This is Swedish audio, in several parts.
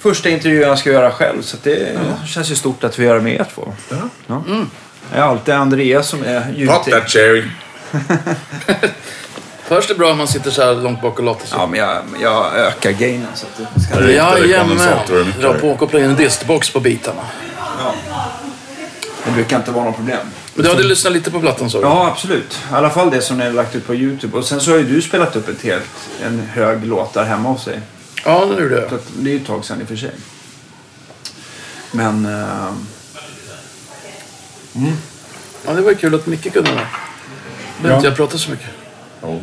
första intervjun jag ska göra själv så det känns ju stort att vi gör det med er två. Ja. Ja. Det är alltid Andreas som är Pop ljudtekniker. that cherry. Hörs det bra om man sitter så här långt bak och låter så? Ja, men jag, jag ökar gainen så att det ska... Jajamän. Dra på och koppla in en distbox på bitarna. Ja. Det brukar inte vara något problem. Men du hade lyssnat lite på plattan så du? Ja, absolut. I alla fall det som ni har lagt ut på YouTube. Och sen så har ju du spelat upp ett helt, en hög låt där hemma hos dig. Ja, det gjorde jag. det är ju ett tag sedan i och för sig. Men... eh, Ja, det var ju kul att Micke kunde det. Behöver Ja. inte jag prata så mycket. Jo.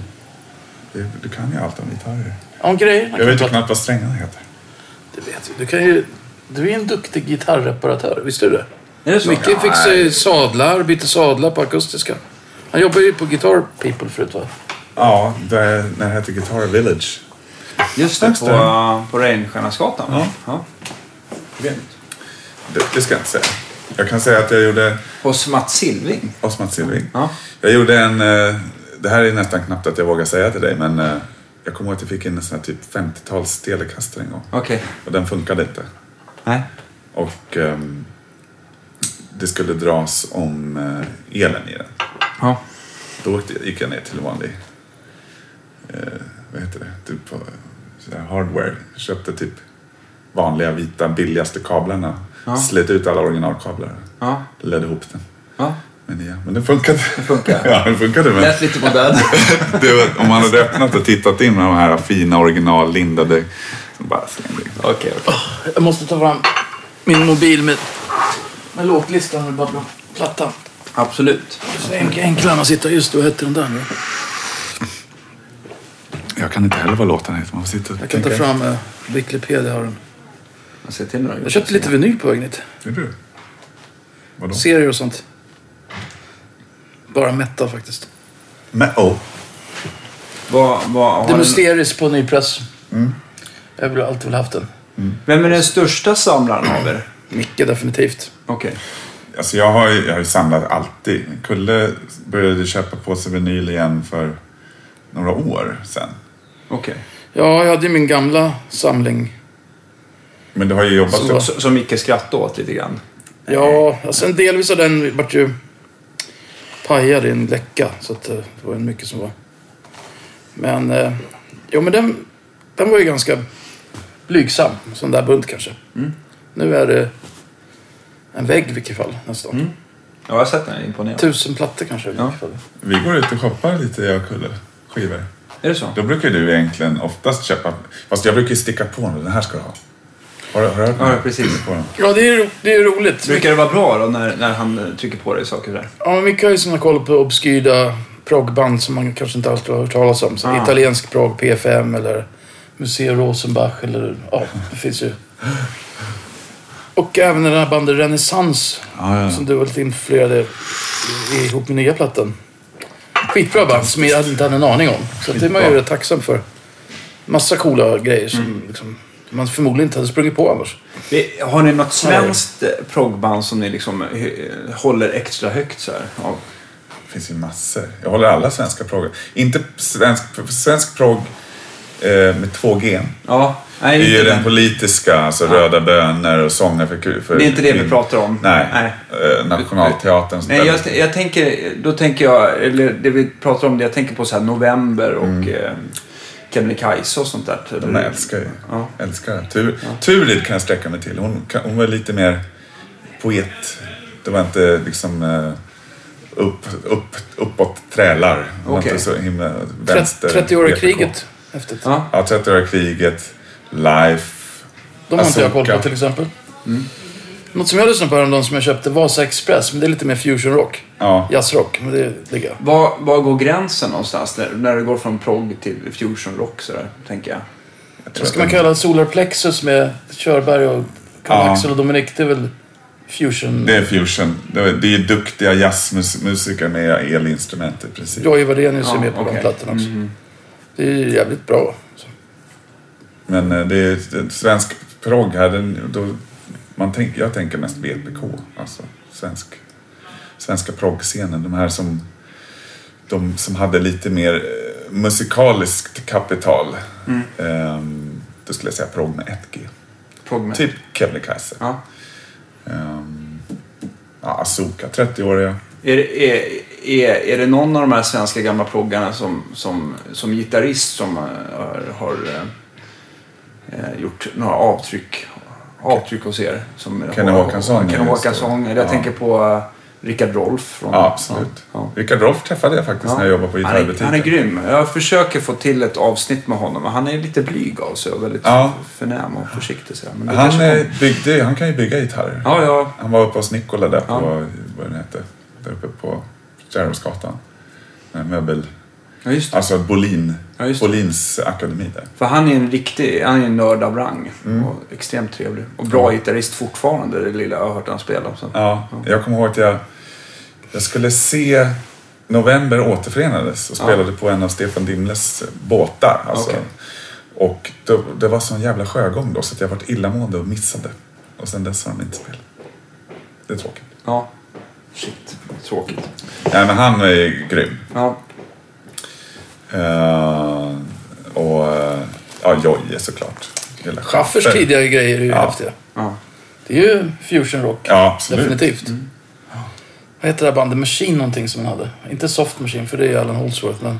Det- Du kan ju allt om gitarrer. Ja, grejer. Jag vet ju knappt vad strängarna heter. Det vet du. Du, kan ju, du är en duktig gitarrreparatör, visste du det? är det så? Micke Ja, fixar ju sadlar, byter sadlar på akustiska. Han jobbar ju på Guitar People förut va? Ja, det, när det hette Guitar Village. Just det, på, på Reinstjärnasgatan. Ja. ja. Det, det ska jag inte säga. Jag kan säga att jag gjorde Hos Mats Silving. hos Mats Silving. Ja. Jag gjorde en... eh, Det här är nästan knappt att jag vågar säga till dig, men eh, jag kommer ihåg att jag fick in en sån här typ 50-tals Telecaster en gång. Okej. Och den funkade inte. Nej. Och ehm, det skulle dras om eh, elen i den. Ja. Då åkte, gick jag ner till vanlig, eh, vad heter det, typ hardware. Köpte typ vanliga vita billigaste kablarna. Ja. Slet ut alla originalkablar. Ja. Ledde ihop den. ja. Men, ja, men det funkade. Det funkar. ja, det funkade. Men Lät lite modern. det om man hade öppnat och tittat in med de här fina originallindade bara slängde. Okej, okej. Jag måste ta fram min mobil med, med låtlistan med bara plattan. Absolut. Så enk- enklare än att sitta just då hette den där nu. Jag kan inte heller vad låtarna heter. Man får sitta och Jag kan ta tänka. fram uh, Wikipedia har den. Jag ser till några Jag köpte lite vinyl på vägen hit. Är du? Vadå? Serier och sånt. Bara metal faktiskt. Men, oh. Vad, vad, The Mysteries på nypress. Jag har alltid väl haft den. Vem är den största samlaren av er? Micke definitivt. Okej. Alltså jag har ju jag har ju samlat alltid. Kulle började köpa på sig vinyl igen för några år sedan. Okej. Ja, jag hade ju min gamla samling. Men du har ju jobbat... Så- Så- Som Micke skrattade åt lite grann. Ja, alltså en delvis av den vart ju pajad i en läcka. Så att, eh, det var ju mycket som var... Men, eh, jo men den, den var ju ganska blygsam. Sån där bunt kanske. Nu är det en vägg i vilket fall nästan. Ja, jag har sett den. Imponerande. Tusen plattor kanske i Ja. fall. Vi går ut och shoppar lite jag och Kulle. Skivor. Är det så? Då brukar du egentligen oftast köpa... Fast jag brukar ju sticka på den. Den här ska du ha. Har du, har du hört? Ja, precis. På den? Ja, det är, ro- det är roligt. Brukar det vara bra då när, när han eh, trycker på dig saker där? Ja, men Micke har ju såna koll på obskyra proggband som man kanske inte alltid har hört talas om. Så Ah. Italiensk prog, P5 eller Museum Rosenbach eller ja, det finns ju. Och även den här bandet Renaissance Ja, ja. som du var lite influerade i- ihop med nya plattan. Skitbra band som jag inte hade en aning om. Så det är man ju rätt tacksam för. Massa coola grejer som liksom, man förmodligen inte hade sprungit på annars. Har ni något svenskt eh, proggband som ni liksom eh, håller extra högt så här? Ja. Det finns ju massor. Jag håller alla svenska proggar. Inte svensk, svensk progg eh, med två G. ja. Det Nej, är ju den politiska, alltså Röda bönor och sånger för... för Det är inte det vi pratar om. Nej. Nej. Eh, Nationalteatern. Nej, jag, jag tänker, då tänker jag, eller det vi pratar om, det jag tänker på så här November och mm. eh, Kebnekaise och sånt där. De här älskar ju. Ja. Älskar det. Tur, Turid kan jag sträcka mig till. Hon, hon var lite mer poet. Det var inte liksom eh, upp, upp, uppåt trälar. Hon var Okej. inte så himla vänster. 30-åriga VPK. kriget. Häftigt. Ja. Ja, 30-åriga kriget. Life. De har inte jag koll Asoka. på till exempel. Något som jag lyssnade på häromdagen som jag köpte, Vasa Express, men det är lite mer fusion rock. Ja. Jazzrock, men det jag. Var, var går gränsen någonstans när, när det går från prog till fusion rock så där, tänker jag? Jag tror Vad ska att man kalla Solar Plexus med Körberg och Ja. Axel och Dominic? Det är väl fusion? Det är fusion. Det är, det är duktiga jazzmusiker med elinstrument i princip. Joey Wadenius är Ja, med på okej. de plattorna också. Mhm. Det är jävligt bra. Men eh, det är svensk progg här, den, då, man tänk, jag tänker mest VPK. Alltså svensk, svenska proggscenen. De här som, de som hade lite mer eh, musikaliskt kapital. Mm. Ehm, då skulle jag säga progg med ett G. Prog metal. Typ Kebnekaise. Ja. Um, ja, Azuka, 30-åriga. Är, är, är, är det någon av de här svenska gamla proggarna som, som, som gitarrist som eh, har, har eh, eh, gjort några avtryck, avtryck hos er? Som Kenny Håkansson Kenny Håkansson. Jag Ja. tänker på uh, Rickard Rolf. Från, Ja, absolut. Ja, Rickard Rolf träffade jag faktiskt ja. när jag jobbade på han, är, gitarrbutiken. han är grym. Jag försöker få till ett avsnitt med honom. men Han är lite blyg av sig och väldigt Ja. förnäm och försiktig. Så. Men Han, kanske eh, byggde, han kan ju bygga gitarrer. Ja, ja. Han var uppe hos Nikola där på, Ja. vad den heter, där uppe på. Eh, Möbel, ja, just det. alltså Bolin, Ja. Bolins akademi där. För han är en riktig, han är en nörd av rang. Mm. Och extremt trevlig. Och bra gitarrist fortfarande, det lilla jag har hört han spela. Så. Ja, jag kommer ihåg att jag, jag skulle se November återförenades och Ja. spelade på en av Stefan Dimles båtar. Alltså. Okej. Och det, det var sån jävla sjögång då så att jag vart illamående och missade. Och sen dess har de inte spelat. Det är tråkigt. Ja. Shit, tråkigt. Nej men han är grym. Ja. Eh, och eh, ja, Jojje såklart. Hela Schaffers Schaffer. tidigare grejer är ju Ja. häftiga. ja. Det är ju fusion rock. Ja, absolut. Mm. Definitivt. Vad heter det här bandet? Machine någonting som han hade. Inte Soft Machine, för det är ju Alan Holdsworth. Men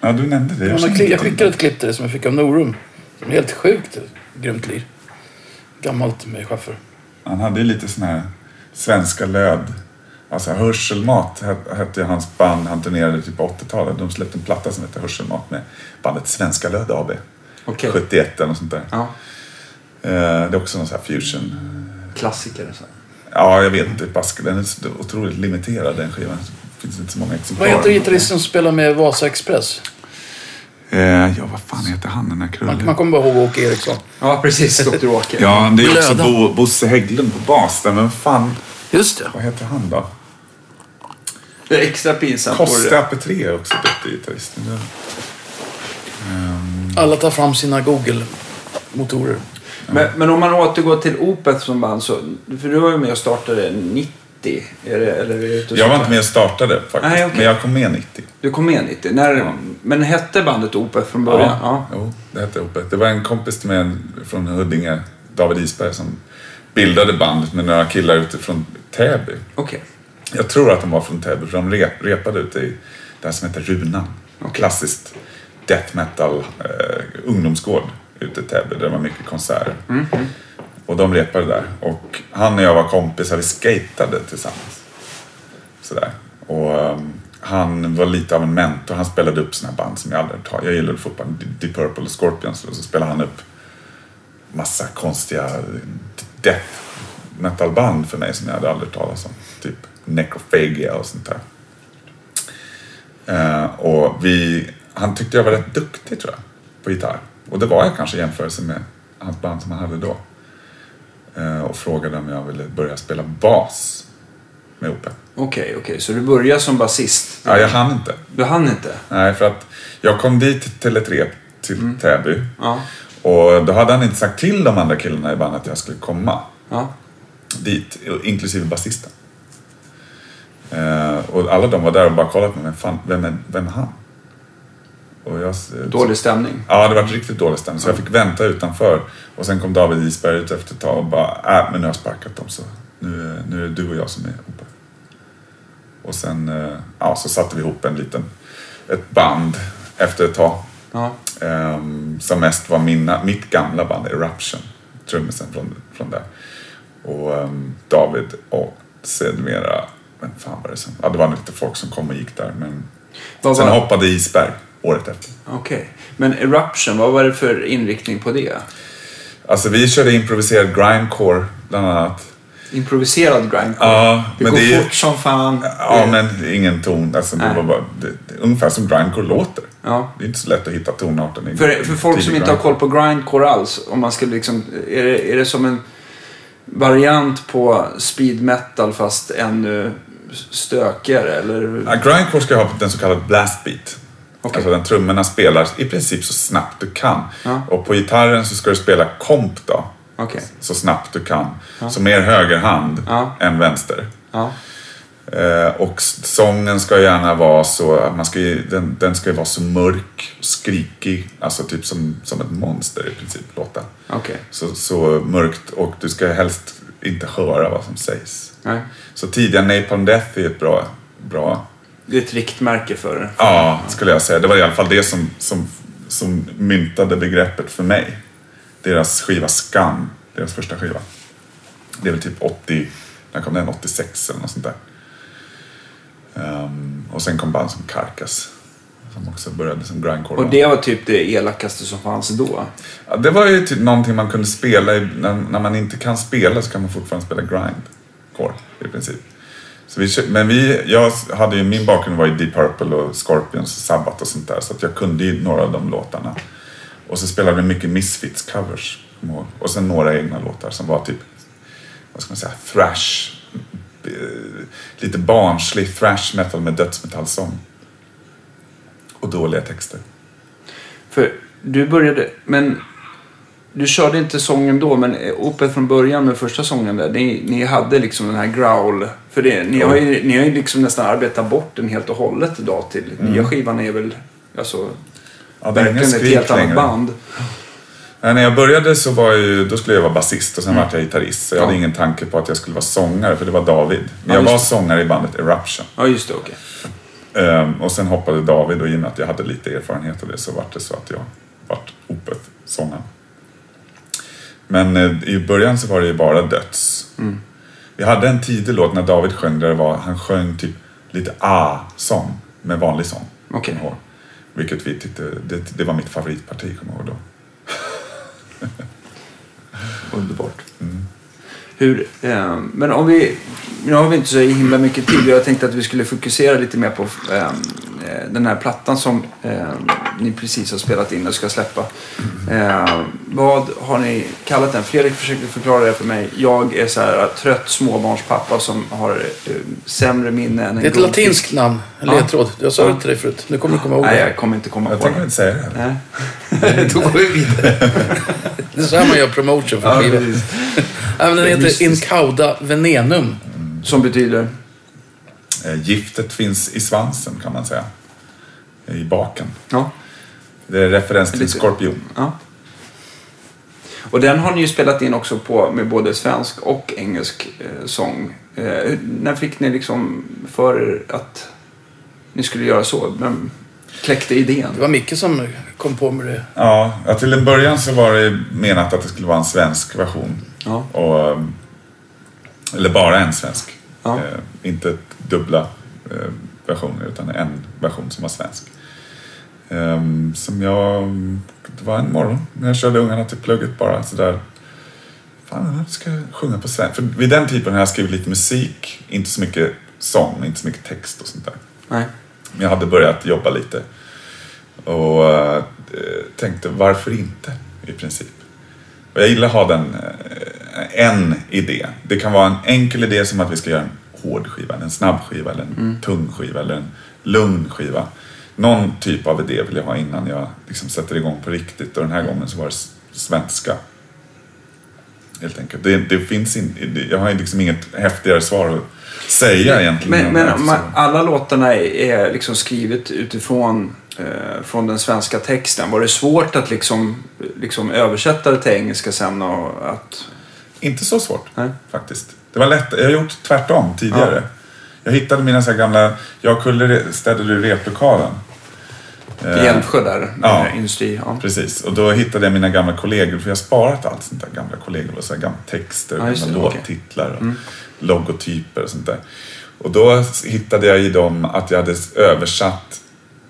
Ja, du nämnde det. jag, jag, jag till skickade ett klipp till dig som jag fick av Norum. Som är helt sjukt grymt lir. Gammalt med Schaffer. Han hade ju lite sån här svenska löd. Alltså Hörselmat het- hette hans band. Han turnerade typ på 80-talet. De släppte en platta som hette Hörselmat med bandet Svenska Löd AB. Okej. 71 eller något sånt där. Ja. Eh, Det är också någon sån här fusion. Klassiker. Så. Ja, jag vet inte. Den är otroligt limiterad den skivan. Det finns inte så många exemplar. Vad heter gitarristen som spelar med Vasa Express? Eh, ja, vad fan heter han den här Man, man krullen? kommer bara ihåg Åke Eriksson. Ja, precis. Dr. Åke. Ja, det är också. Bo, Bosse Hägglund på bas där. Men fan, Just det. vad heter han då? Det är extra pinsamt. Koste Apetri är också duktig gitarrist. Det- Alla tar fram sina Google-motorer. Men, men om man återgår till Opeth som band så... För du var ju med och startade 90. Är det, eller är det Jag var inte med och startade faktiskt. Nej, okej. Men jag kom med 90. Du kom med 90. När, Ja. Men hette bandet Opeth från början? Ja. Jo, det hette Opeth. Det var en kompis till mig från Huddinge, David Isberg, som bildade bandet med några killar utifrån Täby. Okej. Jag tror att de var från Täby, för de rep, repade ute i det här som heter Runan. Klassiskt death metal eh, ungdomsgård ute i Täby, där det var mycket konserter. Och de repade där. Och han och jag var kompisar, vi skatade tillsammans. Sådär. Och ehm, han var lite av en mentor. Han spelade upp här band som jag aldrig hört Jag gillade fotboll, Deep Purple och Scorpions. Och så spelade han upp massa konstiga death metal-band för mig som jag hade aldrig hört talas om. Typ Necrophagia och sånt där. Eh, och vi, han tyckte jag var rätt duktig tror jag, på gitarr. Och det var jag kanske i jämförelse med hans band som han hade då. Eh, och frågade om jag ville börja spela bas med Opeth. Okej, okej. Så du började som basist? Ja, jag hann inte. Du hann inte? Nej, för att jag kom dit till ett rep till Täby. Ja. Och då hade han inte sagt till de andra killarna i bandet att jag skulle komma Ja. dit, inklusive basisten. Eh, och alla de var där och bara kollade på mig. Fan, vem, är, vem är han? Och jag, Dålig stämning? Ja, det var riktigt dålig stämning. Så jag fick vänta utanför. Och sen kom David Isberg ut efter ett tag och bara, äh, men nu har jag sparkat dem så nu, är- nu är det du och jag som är ihop. Och sen eh, ja, så satte vi ihop en liten, ett band efter ett tag. Ja. Ehm, som mest var mina, mitt gamla band Eruption. Trummisen från, från där. Och ehm, David och sedermera, vem fan var det som? Ja, det var lite folk som kom och gick där. Men Vad sen var- hoppade Isberg året efter. Okej. Men Eruption, vad var det för inriktning på det? Alltså vi körde improviserad grindcore bland annat. Improviserad grindcore? Ja, det men går det är- fort som fan. Ja, men ingen ton. Alltså, det var bara, det, ungefär som grindcore låter. Ja. Det är inte så lätt att hitta tonarten. i- För, för folk som inte har koll på grindcore alls, om man skulle liksom, är, det, är det som en variant på speed metal fast ännu stökigare? Eller? Ja, grindcore ska ha den så kallade blast beat. Okej. Alltså den trummorna spelar i princip så snabbt du kan. Ja. Och på gitarren så ska du spela komp då. Okej. Så snabbt du kan. Så mer höger hand Ja. än vänster. Ja. Eh, och sången ska gärna vara så, man ska ju, den, den ska ju vara så mörk och skrikig. Alltså typ som, som ett monster i princip låta. Okej. Så, så mörkt och du ska helst inte höra vad som sägs. Nej. Så tidiga Napalm Death är ett bra, bra Det är ett riktmärke för det. Ja, skulle jag säga. Det var i alla fall det som, som, som myntade begreppet för mig. Deras skiva Skam, deras första skiva. Det är väl typ 80, när kom den? 86 eller något sånt där. Ehm, och sen kom band som Carcass. Som också började som grindcore. Och det var typ det elakaste som fanns då. Ja, det var ju typ någonting man kunde spela i, när, när man inte kan spela så kan man fortfarande spela grindcore i princip. Så vi, men vi, jag hade ju, min bakgrund var ju Deep Purple och Scorpions och Sabbath och sånt där så att jag kunde ju några av de låtarna. Och så spelade vi mycket Misfits covers. Och sen några egna låtar som var typ, vad ska man säga, thrash. Lite barnslig thrash metal med dödsmetallsång. Och dåliga texter. För du började, men du körde inte sången då, men Opeth från början med första sången där, ni, ni hade liksom den här growl. För det, ni, har ju, ni har ju liksom nästan arbetat bort den helt och hållet idag till nya skivan är väl alltså, Ja, det är ingen verkligen ett helt annat längre. band. Nej, när jag började så var jag ju, då skulle jag vara basist och sen var jag gitarrist. Så jag Ja. hade ingen tanke på att jag skulle vara sångare, för det var David. Men Ja, jag just var sångare i bandet Eruption. Ja, just det, okej. Ehm, och sen hoppade David och i och med att jag hade lite erfarenhet av det så var det så att jag vart Opeth-sångaren. Men eh, i början så var det ju bara döds. Mm. Vi hade en tidig låt när David sjöng där det var, han sjöng typ lite ah-sång med vanlig sång. Ihåg. Vilket vi tyckte, det, det var mitt favoritparti kommer jag ihåg då. Underbart. Hur, eh, men om vi, nu har vi inte så himla mycket tid. Jag tänkte att vi skulle fokusera lite mer på eh, eh, den här plattan som eh, ni precis har spelat in och ska släppa. Eh, vad har ni kallat den? Fredrik försökte förklara det för mig. Jag är så här trött småbarnspappa som har eh, sämre minne än en Det är ett latinskt namn, en Ja. ledtråd. Jag sa det till dig förut. Nu kommer du komma ihåg Nej, det. jag kommer inte komma Jag på tänker inte säga det. Nej. Då går vi vidare. Det är så här man gör promotion för precis. Ja, men den heter mystiskt. Incauda Venenum. Som betyder? Eh, Giftet finns i svansen kan man säga. I baken. Ja. Det är referens till Lite. skorpion. Ja. Och den har ni ju spelat in också på med både svensk och engelsk eh, sång. Eh, när fick ni liksom för att ni skulle göra så? Vem kläckte idén? Det var Micke som kom på med det. Ja, till en början så var det menat att det skulle vara en svensk version. Ja. Och, ehm, eller bara en svensk. Ja. Eh, inte dubbla eh, versioner utan en version som var svensk. Ehm, som jag... Det var en morgon när jag körde ungarna till plugget bara sådär. Fan, jag ska sjunga på svenska. För vid den tiden har jag skrivit lite musik. Inte så mycket sång, inte så mycket text och sånt där. Nej. Men jag hade börjat jobba lite. Och eh, tänkte, varför inte? I princip. Och jag gillar att ha den, eh, en idé. Det kan vara en enkel idé som att vi ska göra en hård skiva, en snabb skiva, eller en tung skiva, eller en lugn skiva. Någon typ av idé vill jag ha innan jag liksom sätter igång på riktigt. Och den här gången så var det svenska. Helt enkelt. Det, det finns det- jag har liksom inget häftigare svar att säga egentligen. Men, men alla låtarna är liksom skrivet utifrån eh, från den svenska texten. Var det svårt att liksom, liksom översätta det till engelska sen och att... Inte så svårt Nej. faktiskt. Det var lätt. Jag har gjort tvärtom tidigare. Jag hittade mina så gamla, jag och Kulle städade i replokalen. I Eh, Älvsjö där, med ja. industri. Ja. Precis, och då hittade jag mina gamla kollegor, för jag har sparat allt sånt där gamla kollegor och så här gamla texter, Ja, just gamla låttitlar och logotyper och sånt där. Och då hittade jag i dem att jag hade översatt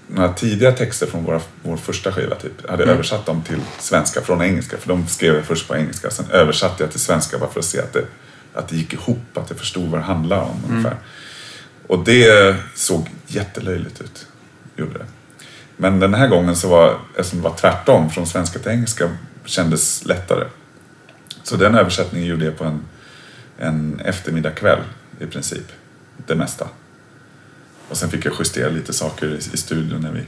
några tidiga texter från våra, vår första skiva, typ. Jag hade översatt dem till svenska från engelska, för de skrev jag först på engelska. Sen översatte jag till svenska bara för att se att det, att det gick ihop, att jag förstod vad det handlade om ungefär. Och det såg jättelöjligt ut. Gjorde det. Men den här gången så var, eftersom det var tvärtom, från svenska till engelska, kändes lättare. Så den översättningen gjorde jag på en, en eftermiddagkväll i princip. Det mesta. Och sen fick jag justera lite saker i, i studion när vi,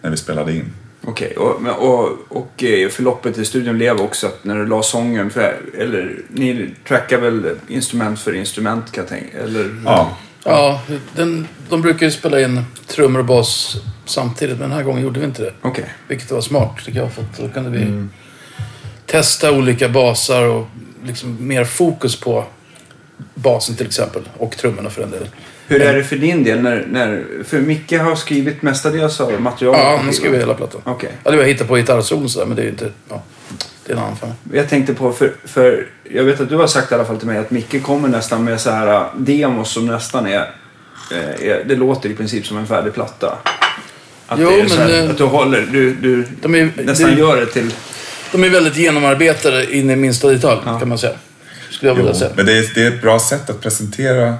när vi spelade in. Okej, och, men- och, och eh, förloppet i studion blev också att när du la sången, för, eller ni trackar väl instrument för instrument kan jag tänka, eller? Ja, Ja, den, de brukar ju spela in trummor och bas samtidigt, men den här gången gjorde vi inte det. Okej. Vilket var smart tycker jag, för då kunde vi testa olika basar och liksom mer fokus på basen till exempel. Och trummorna för den delen. Hur är det för din del? När, när, för Micke har skrivit mestadels av materialet. Ja, han skrev hela plattan. Okej. Ja, det var hitta på gitarrsolon sådär, men det är ju inte... Ja, det är en annan femma. Jag tänkte på, för, för jag vet att du har sagt i alla fall till mig att Micke kommer nästan med så här äh, demos som nästan är, eh, är det låter i princip som en färdig platta. Att, Jo, det är så men, här, eh, att du håller, du, du De är, nästan det, gör det till... de är väldigt genomarbetade in i minsta detalj, Ja. kan man säga. Skulle jag vilja Jo, säga. men det är, det är ett bra sätt att presentera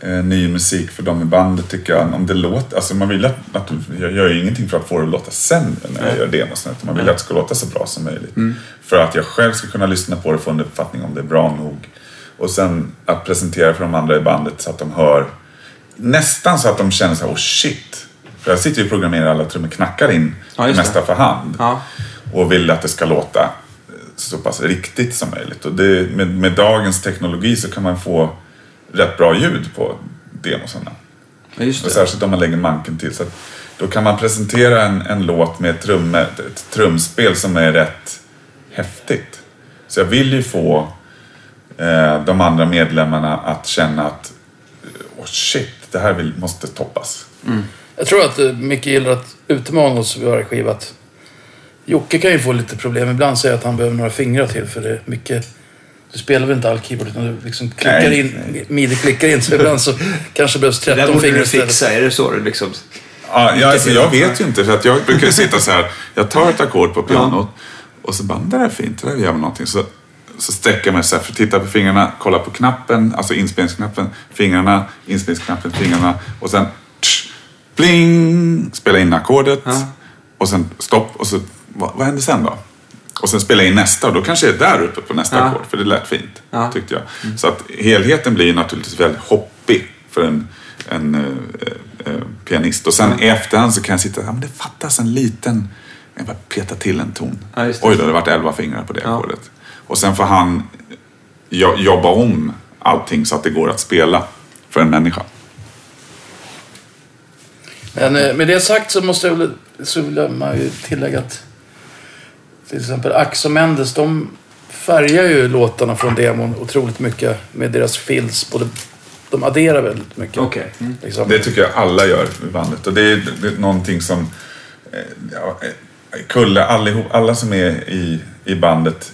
eh, ny musik för dem i bandet tycker jag. Om det låter, alltså man vill att, att jag gör ju ingenting för att få det att låta sämre när jag gör demos. Utan man vill att det ska låta så bra som möjligt. För att jag själv ska kunna lyssna på det och få en uppfattning om det är bra nog. Och sen att presentera för de andra i bandet så att de hör nästan så att de känner så här, oh shit. För jag sitter ju och programmerar alla trummor, knackar in Ja, det mesta för hand. Ja. Och vill att det ska låta så pass riktigt som möjligt. Och det, med, med dagens teknologi så kan man få rätt bra ljud på demosarna. Ja, just Och det. särskilt om man lägger manken till. Så att då kan man presentera en, en låt med trummor, ett trumspel som är rätt häftigt. Så jag vill ju få eh, de andra medlemmarna att känna att oh shit, det här vill, måste toppas. Jag tror att eh, Micke gillar att utmana oss vid varje skiva. Att Jocke kan ju få lite problem. Ibland säger jag att han behöver några fingrar till för det är mycket... Du spelar väl inte all keyboard utan du liksom klickar Nej, in, nej. midi-klickar in. Så ibland så kanske behövs Det där 13 borde fingrar du istället. fixa, är det så du liksom... Ja, jag, alltså, jag vet ju inte, för att jag brukar sitta så här. Jag tar ett ackord på pianot och så bara, det där är fint, det där gör någonting. Så, så sträcker jag mig så här, för att titta på fingrarna, kolla på knappen, alltså inspelningsknappen, fingrarna, inspelningsknappen, fingrarna och sen tsch, bling, spela in ackordet Ja. och sen stopp och så, vad, vad händer sen då? Och sen spela in nästa och då kanske jag är där uppe på nästa Ja. ackord, för det lät fint, Ja. tyckte jag. Så att helheten blir naturligtvis väldigt hoppig för en, en eh, eh, pianist. Och sen i efterhand så kan jag sitta, ja men det fattas en liten, jag bara peta till en ton. Ja, just det. Oj då, det varit elva fingrar på det Ja. ackordet. Och sen får han jo- jobba om allting så att det går att spela för en människa. Men eh, med det sagt så måste jag väl, så vill man ju tillägga att till exempel Ax och Mendes, de färgar ju låtarna från demon otroligt mycket med deras fills. Både, de adderar väldigt mycket. Okej. Mm. Liksom. Det tycker jag alla gör i bandet. Och det är, det är någonting som eh, ja, eh, Kulle, allihop, alla som är i, i bandet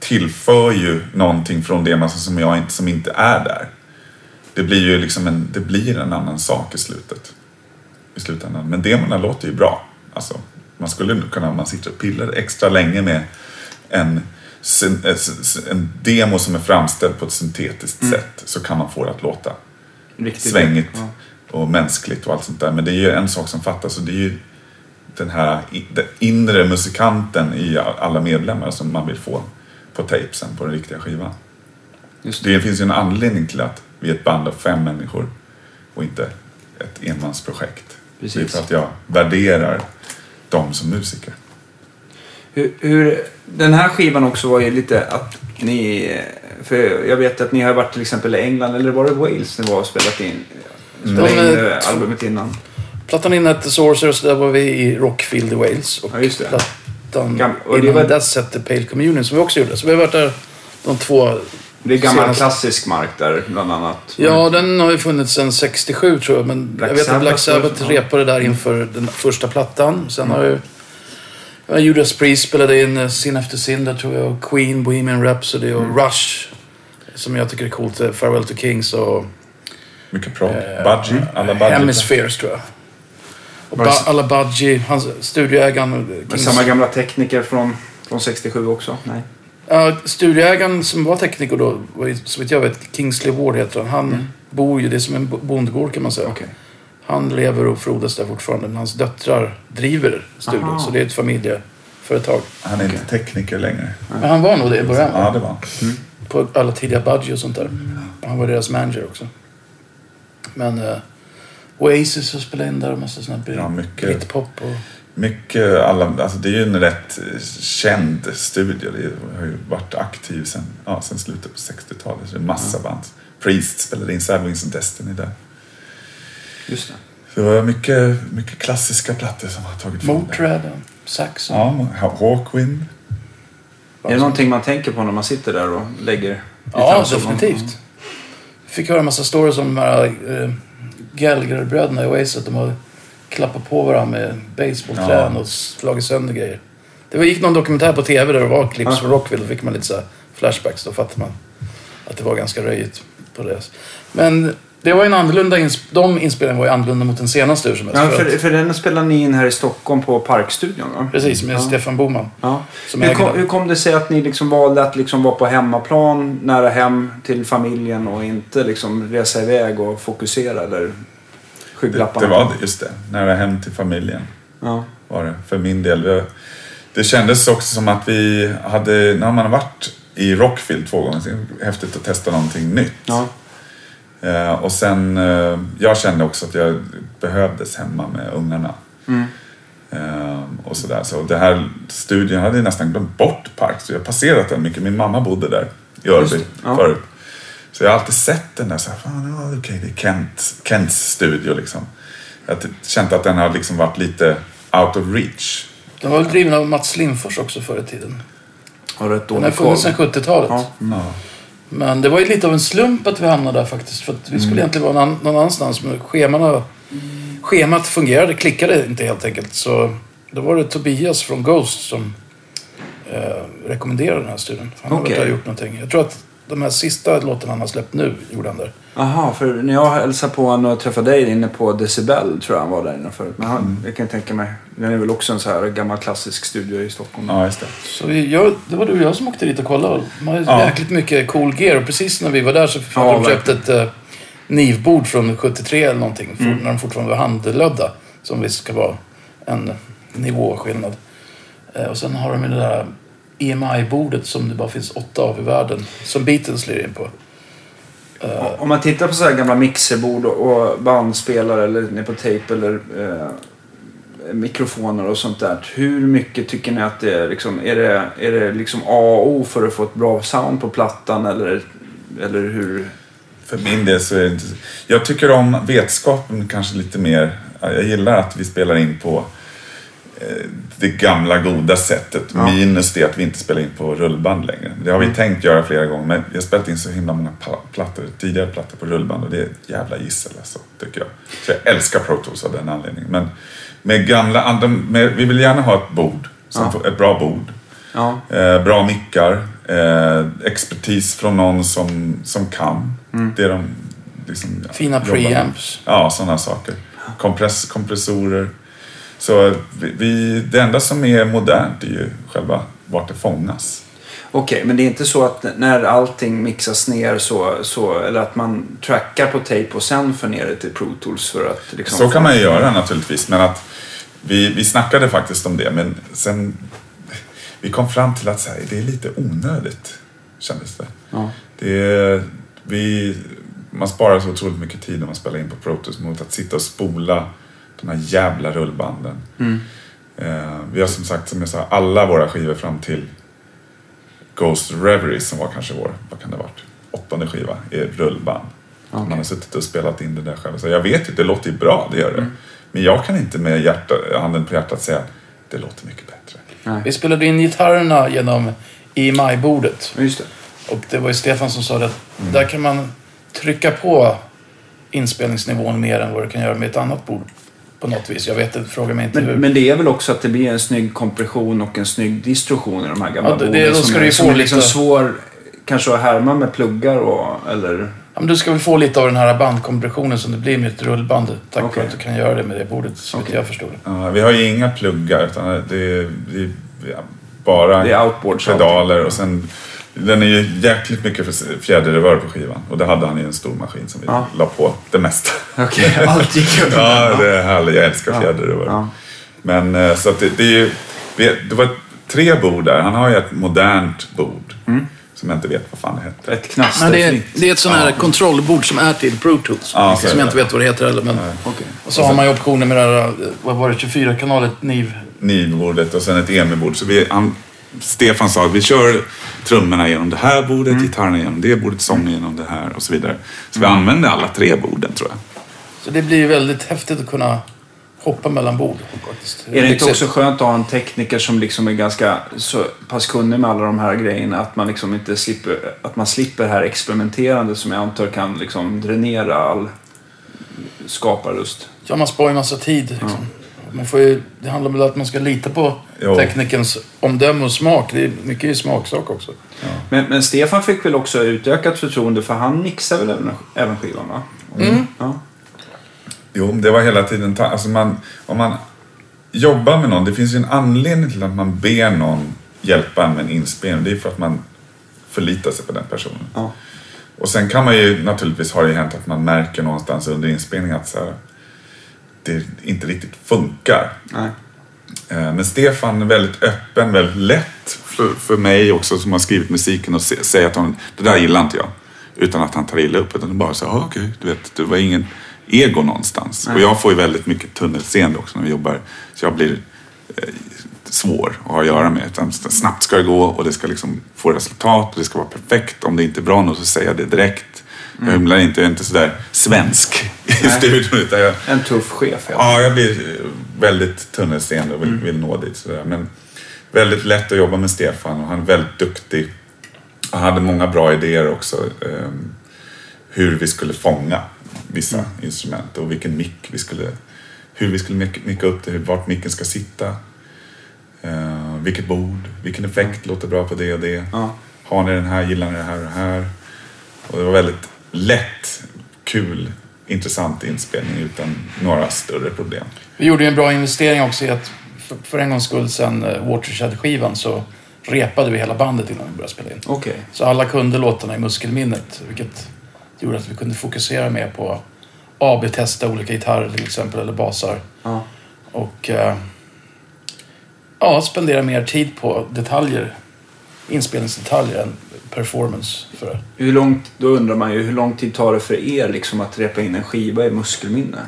tillför ju någonting från det massa som, jag inte, som inte är där. Det blir ju liksom en, det blir en annan sak i slutet. I slutändan. Men demorna låter ju bra. Alltså, man skulle nog kunna, man sitter och pillar extra länge med en, eh, en demo som är framställd på ett syntetiskt sätt så kan man få det att låta Riktigt. svängigt Ja. och mänskligt och allt sånt där. Men det är ju en sak som fattas och det är ju den här den inre musikanten i alla medlemmar som man vill få på tapesen på den riktiga skivan. Det. Det finns ju en anledning till att vi är ett band av fem människor och inte ett enmansprojekt. Precis. Det är för att jag värderar dem som musiker. Hur, hur, den här skivan också var ju lite att ni... För jag vet att ni har varit till exempel i England, eller var det Wales ni var och spelat in? Spelat De in eh, albumet innan. Plattan innan hette Sorcerers, där var vi i Rockfield i Wales. Och Ja, just det. plattan Gam- och det innan var- dess hette Pale Communion som vi också gjorde. Så vi har varit där de två Det är gammal senaste- klassisk mark där bland annat. Ja, den har ju funnits sedan 67 tror jag. Men Black jag vet att Black Sabbath ja. repade där inför den första plattan. Sen har ju ja, Judas Priest spelade in eh, Sin Efter Sin där tror jag. Och Queen, Bohemian Rhapsody och Rush. Som jag tycker är coolt. eh, Farewell to Kings och Mycket prog. Eh, Budgie. Alla Budgie. Hemispheres tror jag. Och ba- Budgie, hans studioägaren. eh, Men samma gamla tekniker från, från 67 också? Nej. Ja, studioägaren som var tekniker då, så vitt jag vet, Kingsley Ward heter han. Han bor ju, det är som en bo- bondgård kan man säga. Okej. Han lever och frodas där fortfarande, men hans döttrar driver studion. Aha. Så det är ett familjeföretag. Han är inte tekniker längre. Men han var nog det i början. Ja, det var han. På alla tidiga Budgie och sånt där. Han var deras manager också. Men uh, Oasis har spelat in där och massa sådana Ja, mycket. britpop. Och, Mycket, alla, alltså det är ju en rätt känd studio. Det har ju varit aktiv sen, ja, sen slutet på 60-talet. Så det är massa band. Priest spelade in Sad Wings and Destiny där. Just det. Så det var mycket, mycket klassiska plattor som har tagit form där. Motörhead, Saxon. Ja, Hawkwind. Är det någonting man tänker på när man sitter där och lägger Ja, definitivt. Fick höra en massa stories om de här äh, Gallagher-bröderna i Oasis. Att de har klappat på varandra med basebollträn Ja. och slagit sönder grejer. Det gick någon dokumentär på TV där det var Ja. från Rockville. Då fick man lite så flashbacks. Då fattade man att det var ganska röjigt på det. Men det var en annorlunda... Ins- de inspelningarna var ju annorlunda mot den senaste hur som helst. Ja, För för, att- för den spelade ni in här i Stockholm på Parkstudion va? Precis, med Ja. Stefan Boman. Ja. Hur, kom, hur kom det sig att ni liksom valde att liksom vara på hemmaplan, nära hem till familjen och inte liksom resa iväg och fokusera eller skygglapparna? det var det, just det. Nära hem till familjen Ja. var det för min del. Det, det kändes också som att vi hade, när man har varit i Rockfield två gånger, så är det häftigt att testa någonting nytt. Ja. Eh, och sen, eh, jag kände också att jag behövdes hemma med ungarna. Mm. Eh, och sådär. Så det här studion hade jag nästan glömt bort Park. Så jag har passerat den mycket. Min mamma bodde där i Örby ja. förut. Så jag har alltid sett den där. Så här, fan, ja, okej, det är Kent, Kents studio liksom. Jag har känt att den har liksom varit lite out of reach. Den var väl driven av Mats Lindfors också förr i tiden. Har rätt Den har dålig funnits sedan 70-talet. Ja. Ja. Men det var ju lite av en slump att vi hamnade där faktiskt. För att vi skulle egentligen vara någon, annanstans. Men schemana, schemat fungerade, klickade inte helt enkelt. Så då var det Tobias från Ghost som eh, rekommenderade den här studien. Han okay. gjort någonting. Jag tror att de här sista låtarna han har släppt nu gjorde han där. Jaha, för när jag hälsade på honom och träffade dig inne på Decibel tror jag han var där inne förut. Men han, jag kan tänka mig, den är väl också en så här gammal klassisk studio i Stockholm. ja, just det. Så vi, jag, det var du och jag som åkte dit och kollade. De har Ja. jäkligt mycket cool gear. Och precis när vi var där så Ja, hade de köpt ett eh, nivbord från 73 eller någonting. för- Mm. När de fortfarande var handlödda. Som visst ska vara en nivåskillnad. Eh, och sen har de ju det där EMI-bordet som det bara finns åtta av i världen. Som Beatles lirar in på. Eh, Om man tittar på så här gamla mixerbord och- bandspelare eller ner på tejp eller eh, mikrofoner och sånt där. Hur mycket tycker ni att det är liksom, är det, är det liksom A och O för att få ett bra sound på plattan eller, eller hur? För min del så är det inte... Jag tycker om vetskapen kanske lite mer. Jag gillar att vi spelar in på det gamla goda sättet. Ja. Minus det att vi inte spelar in på rullband längre. Det har vi Mm. tänkt göra flera gånger. Men vi har spelat in så himla många pla- plattor, tidigare plattor på rullband. Och det är ett jävla gissel alltså, tycker jag. Så jag älskar Pro Tools av den anledningen. Men med gamla andra... Med, vi vill gärna ha ett bord. Som Ja. får- Ett bra bord. Ja, Eh, bra mickar, eh, expertis från någon som, som kan det de liksom, Fina preamps. Ja, sådana saker. Kompress, kompressorer. Så vi, det enda som är modernt är ju själva vart det fångas. Okej, men det är inte så att när allting mixas ner så, så eller att man trackar på tejp och sen för ner det till Pro Tools för att liksom... Så kan man ju göra naturligtvis, men att vi, vi snackade faktiskt om det, men sen vi kom fram till att här, det är lite onödigt, kändes det. Ja. Det är, vi, man sparar så otroligt mycket tid när man spelar in på Pro Tools mot att sitta och spola de här jävla rullbanden. Mm. Eh, vi har som sagt, som jag sa, alla våra skivor fram till Ghost Reverie som var kanske vår, vad kan det ha varit, åttonde skiva, är rullband. Okej. Man har suttit och spelat in det där själv. Så jag vet ju, det låter ju bra, det gör Mm. det. Men jag kan inte med hjärta, handen på hjärtat säga det låter mycket bättre. Nej. Vi spelade in gitarrerna genom EMI-bordet. Just det. Och det var ju Stefan som sa det att Mm. där kan man trycka på inspelningsnivån mer än vad du kan göra med ett annat bord. På något vis. Jag vet inte, fråga mig inte hur. Men, men det är väl också att det blir en snygg kompression och en snygg distorsion i de här gamla Ja, det- det- borden då ska som du ju som få är liksom lite- svår kanske att härma med pluggar och eller... Ja, men du ska väl få lite av den här bandkompressionen som det blir med ett rullband. Tack Okej. för att du kan göra det med det bordet, så Okej. jag förstår det. Ja, vi har ju inga pluggar utan det är, det är bara Det är pedaler och sen den är ju jäkligt mycket för- fjäderrevör på skivan och det hade han i en stor maskin som vi Ja. la på det mesta. Okej, allt gick över Ja, det är härligt. Jag älskar Ja. fjäderrevör. Ja. Men eh, så att det, det är ju, det var tre bord där. Han har ju ett modernt bord Mm. som jag inte vet vad fan det heter. Ett knaster Men det är, det är ett sånt här kontrollbord som är till Pro Tools. Ja, som jag det. inte vet vad det heter heller. Men... Okej. Och så har man ju optioner med det här, eh, vad var det, 24-kanalet NIV. Nivbordet och sen ett EMI-bord. Så vi, han, Stefan sa att vi kör trummorna genom det här bordet, gitarrerna genom det bordet, sången genom det här och så vidare. Så vi använde alla tre borden tror jag. Så det blir ju väldigt häftigt att kunna hoppa mellan bord. faktiskt. Är det inte också skönt att ha en tekniker som liksom är ganska så pass kunnig med alla de här grejerna att man liksom inte slipper, att man slipper det här experimenterandet som jag antar kan liksom dränera all skaparlust. Ja, man sparar ju massa tid. Liksom. Man får ju, det handlar väl om att man ska lita på Jo. teknikens omdöme och smak. Det är mycket i smaksak också. Men, men Stefan fick väl också utökat förtroende för han mixar väl även, även skivan va? Ja. Jo, det var hela tiden... Alltså man, om man jobbar med någon, det finns ju en anledning till att man ber någon hjälpa med en inspelning. Det är för att man förlitar sig på den personen. Ja. Och sen kan man ju naturligtvis ha det hänt att man märker någonstans under inspelningen att så här, det inte riktigt funkar. Nej. Eh, Men Stefan är väldigt öppen, väldigt lätt för, för mig också som har skrivit musiken och säga att han, det där gillar inte jag. Utan att han tar illa upp. Utan bara här, "Ah, okej, du vet, det var ingen ego någonstans. Och jag får ju väldigt mycket tunnelseende också när vi jobbar. Så jag blir eh, svår att ha att göra med. Utan snabbt ska det gå och det ska liksom få resultat och det ska vara perfekt. Om det inte är bra nog så säger jag det direkt. Jag hymlar inte, jag är inte sådär svensk i studion. Utan jag, En tuff chef. Ja. Ja, jag blir väldigt tunnelseende och vill, vill nå dit. Sådär. Men väldigt lätt att jobba med Stefan och han är väldigt duktig. Han hade många bra idéer också. Eh, hur vi skulle fånga vissa instrument och vilken mick vi skulle... Hur vi skulle mic- micka upp det, vart micken ska sitta. Eh, vilket bord, vilken effekt låter bra på det och det. Ja. Har ni den här, gillar ni det här och det här? Och det var väldigt lätt, kul, intressant inspelning utan några större problem. Vi gjorde ju en bra investering också i att för, en gångs skull sen eh, Watershed-skivan så repade vi hela bandet innan vi började spela in. Okej. Så alla kunde låtarna i muskelminnet, vilket gjorde att vi kunde fokusera mer på AB-testa olika gitarrer till exempel, eller basar. Ja. Och eh, ja, spendera mer tid på detaljer, inspelningsdetaljer än performance. För det. Hur långt, då undrar man ju hur lång tid tar det för er liksom att repa in en skiva i muskelminne?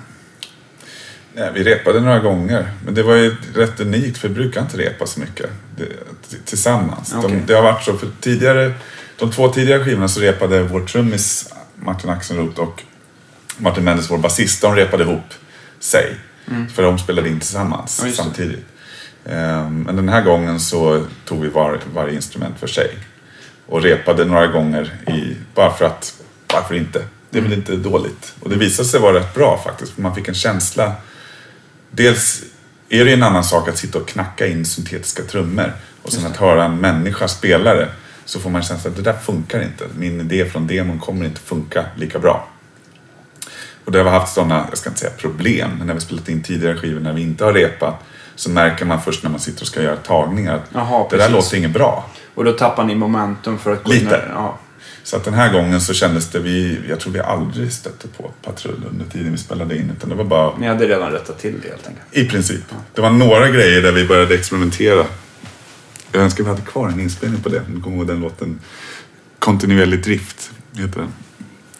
Nej, vi repade några gånger, men det var ju rätt unikt för vi brukar inte repa så mycket det, tillsammans. Okej. De, det har varit så för tidigare, de två tidigare skivorna så repade vår trummis Martin Axelroth och Martin Mendes, vår basist, de repade ihop sig. För de spelade in tillsammans Ja, samtidigt. Ehm, Men den här gången så tog vi var, varje instrument för sig. Och repade några gånger i, bara för att, varför inte? Det är väl inte dåligt. Och det visade sig vara rätt bra faktiskt. För man fick en känsla. Dels är det en annan sak att sitta och knacka in syntetiska trummor. Och sen att höra en människa spela det. Så får man känslan att det där funkar inte. Min idé från demon kommer inte funka lika bra. Och det har vi haft sådana, jag ska inte säga problem, men när vi spelat in tidigare skivor när vi inte har repat så märker man först när man sitter och ska göra tagningar att Jaha, det där låter inget bra. Och då tappar ni momentum för att Lite. där. Ja. Så att den här gången så kändes det, vi, jag tror vi aldrig stötte på patrull under tiden vi spelade in. Utan det var bara, Ni hade redan rättat till det helt enkelt. i princip. Det var några grejer där vi började experimentera. Jag önskar vi hade kvar en inspelning på det. Du kommer ihåg den låten Kontinuerlig drift, heter den.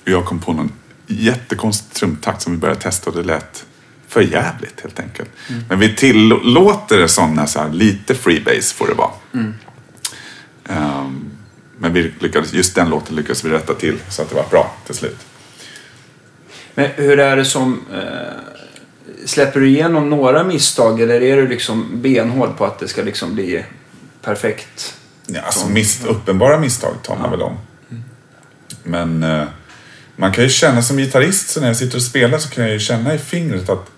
Jag kom på någon jättekonstig trumtakt som vi började testa och det lät för jävligt helt enkelt. Men vi tillåter sådana så här, lite freebase får det vara. Ehm, men vi lyckades, just den låten lyckades vi rätta till så att det var bra till slut. Men hur är det som... Eh, släpper du igenom några misstag eller är du liksom benhård på att det ska liksom bli perfekt? Ja, alltså miss, uppenbara misstag tar man väl om. Men eh, man kan ju känna som gitarrist, så när jag sitter och spelar så kan jag ju känna i fingret att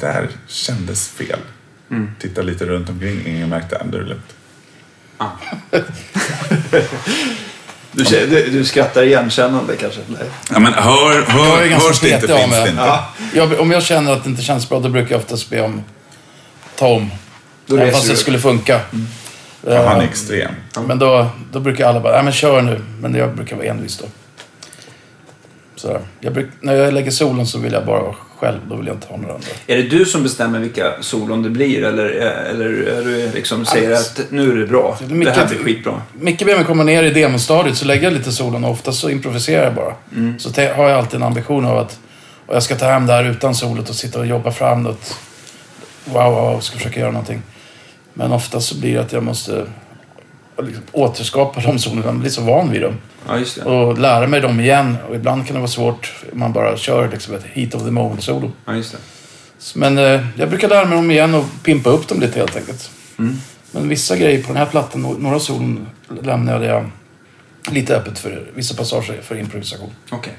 det där kändes fel. Titta lite runt omkring, ingen märkte är lugnt. Du, du, du skrattar igenkännande kanske? Nej. Ja men hör, Jag hör, är ganska hörs det inte finns det inte. Ja. Jag, om jag känner att det inte känns bra, då brukar jag oftast be om ta om. Även fast det skulle funka. För han är Eh, extrem. Men då, då brukar alla bara, nej men kör nu. Men jag brukar vara envis då. Så jag bruk, när jag lägger solen så vill jag bara vara själv. Då vill jag inte ha några andra. Är det du som bestämmer vilka solon det blir eller, eller är du liksom säger att nu är det bra? Det är Det här blir skitbra. Micke ber mig komma ner i demostadiet så lägger jag lite solen och oftast så improviserar jag bara. Så te- har jag alltid en ambition av att och jag ska ta hem det här utan solet och sitta och jobba fram något. Wow, wow, ska försöka göra någonting. Men oftast så blir det att jag måste liksom återskapa de solerna. Man blir så van vid dem. Ja, just det. Och lära mig dem igen. Och ibland kan det vara svårt man bara kör liksom ett heat of the moment-solo. Ja, just det. Men eh, jag brukar lära mig dem igen och pimpa upp dem lite helt enkelt. Mm. Men vissa grejer på den här plattan, några solon lämnade jag lite öppet för vissa passager för improvisation. Okej.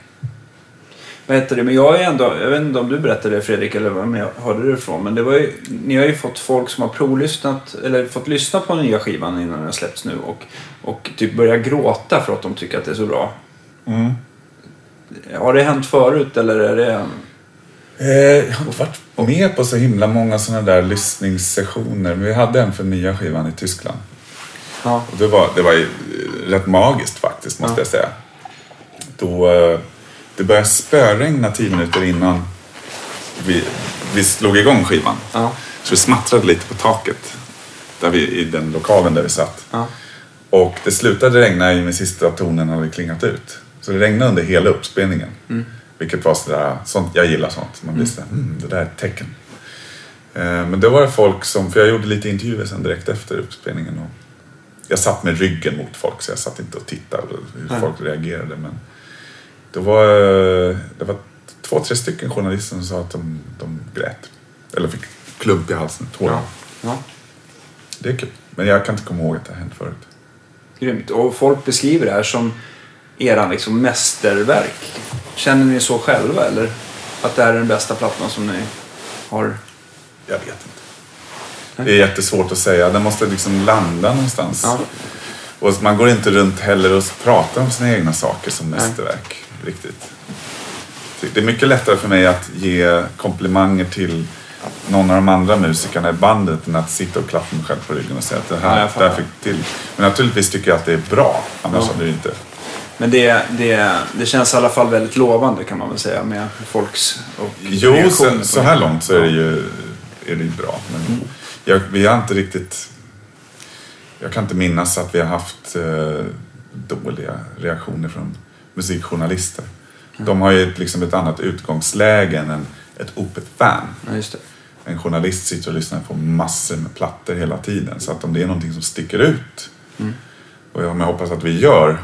Vad heter det? Men jag är ändå, jag vet inte om du berättade det Fredrik eller vem jag hörde det ifrån. Men det var ju, ni har ju fått folk som har provlyssnat eller fått lyssna på nya skivan innan den släppts nu och, och typ börja gråta för att de tycker att det är så bra. Mm. Har det hänt förut eller är det... Eh, jag har varit med på så himla många sådana där lyssningssessioner. Men vi hade en för nya skivan i Tyskland. Ja. Och det var, det var ju eh, rätt magiskt faktiskt, måste Ja. jag säga. Då, eh, det började spöregna tio minuter innan vi, vi slog igång skivan. Ja. Så det smattrade lite på taket där vi, i den lokalen där vi satt. Ja. Och det slutade regna i med sista tonen hade klingat ut. Så det regnade under hela uppspelningen. Vilket var sådär, sånt, jag gillar sånt. Man blir sådär, mm, det där är ett tecken. Eh, men då var det folk som, för jag gjorde lite intervjuer sen direkt efter uppspelningen. Och jag satt med ryggen mot folk så jag satt inte och tittade hur Nej. folk reagerade. Men det var, eh, det var två, tre stycken journalister som sa att de, de grät. Eller fick klump i halsen, tårar. Ja. ja. Det är kul. Men jag kan inte komma ihåg att det har hänt förut. Grymt. Och folk beskriver det här som eran liksom mästerverk. Känner ni så själva eller? Att det här är den bästa plattan som ni har? Jag vet inte. Det är jättesvårt att säga. Den måste liksom landa någonstans. Ja. Och man går inte runt heller och pratar om sina egna saker som mästerverk. Riktigt. Det är mycket lättare för mig att ge komplimanger till någon av de andra musikerna i bandet än att sitta och klappa mig själv på ryggen och säga att det Ja, här, jag det här fick till. Men naturligtvis tycker jag att det är bra. Annars Ja. hade det inte... Men det, det, det känns i alla fall väldigt lovande kan man väl säga med folks och Jo, så, så här långt så är det ju, är det ju bra. Men jag, vi har inte riktigt... Jag kan inte minnas att vi har haft eh, dåliga reaktioner från musikjournalister. De har ju ett, liksom ett annat utgångsläge än en, ett Opet-fan. Ja. En journalist sitter och lyssnar på massor med plattor hela tiden. Så att om det är någonting som sticker ut, och om jag hoppas att vi gör,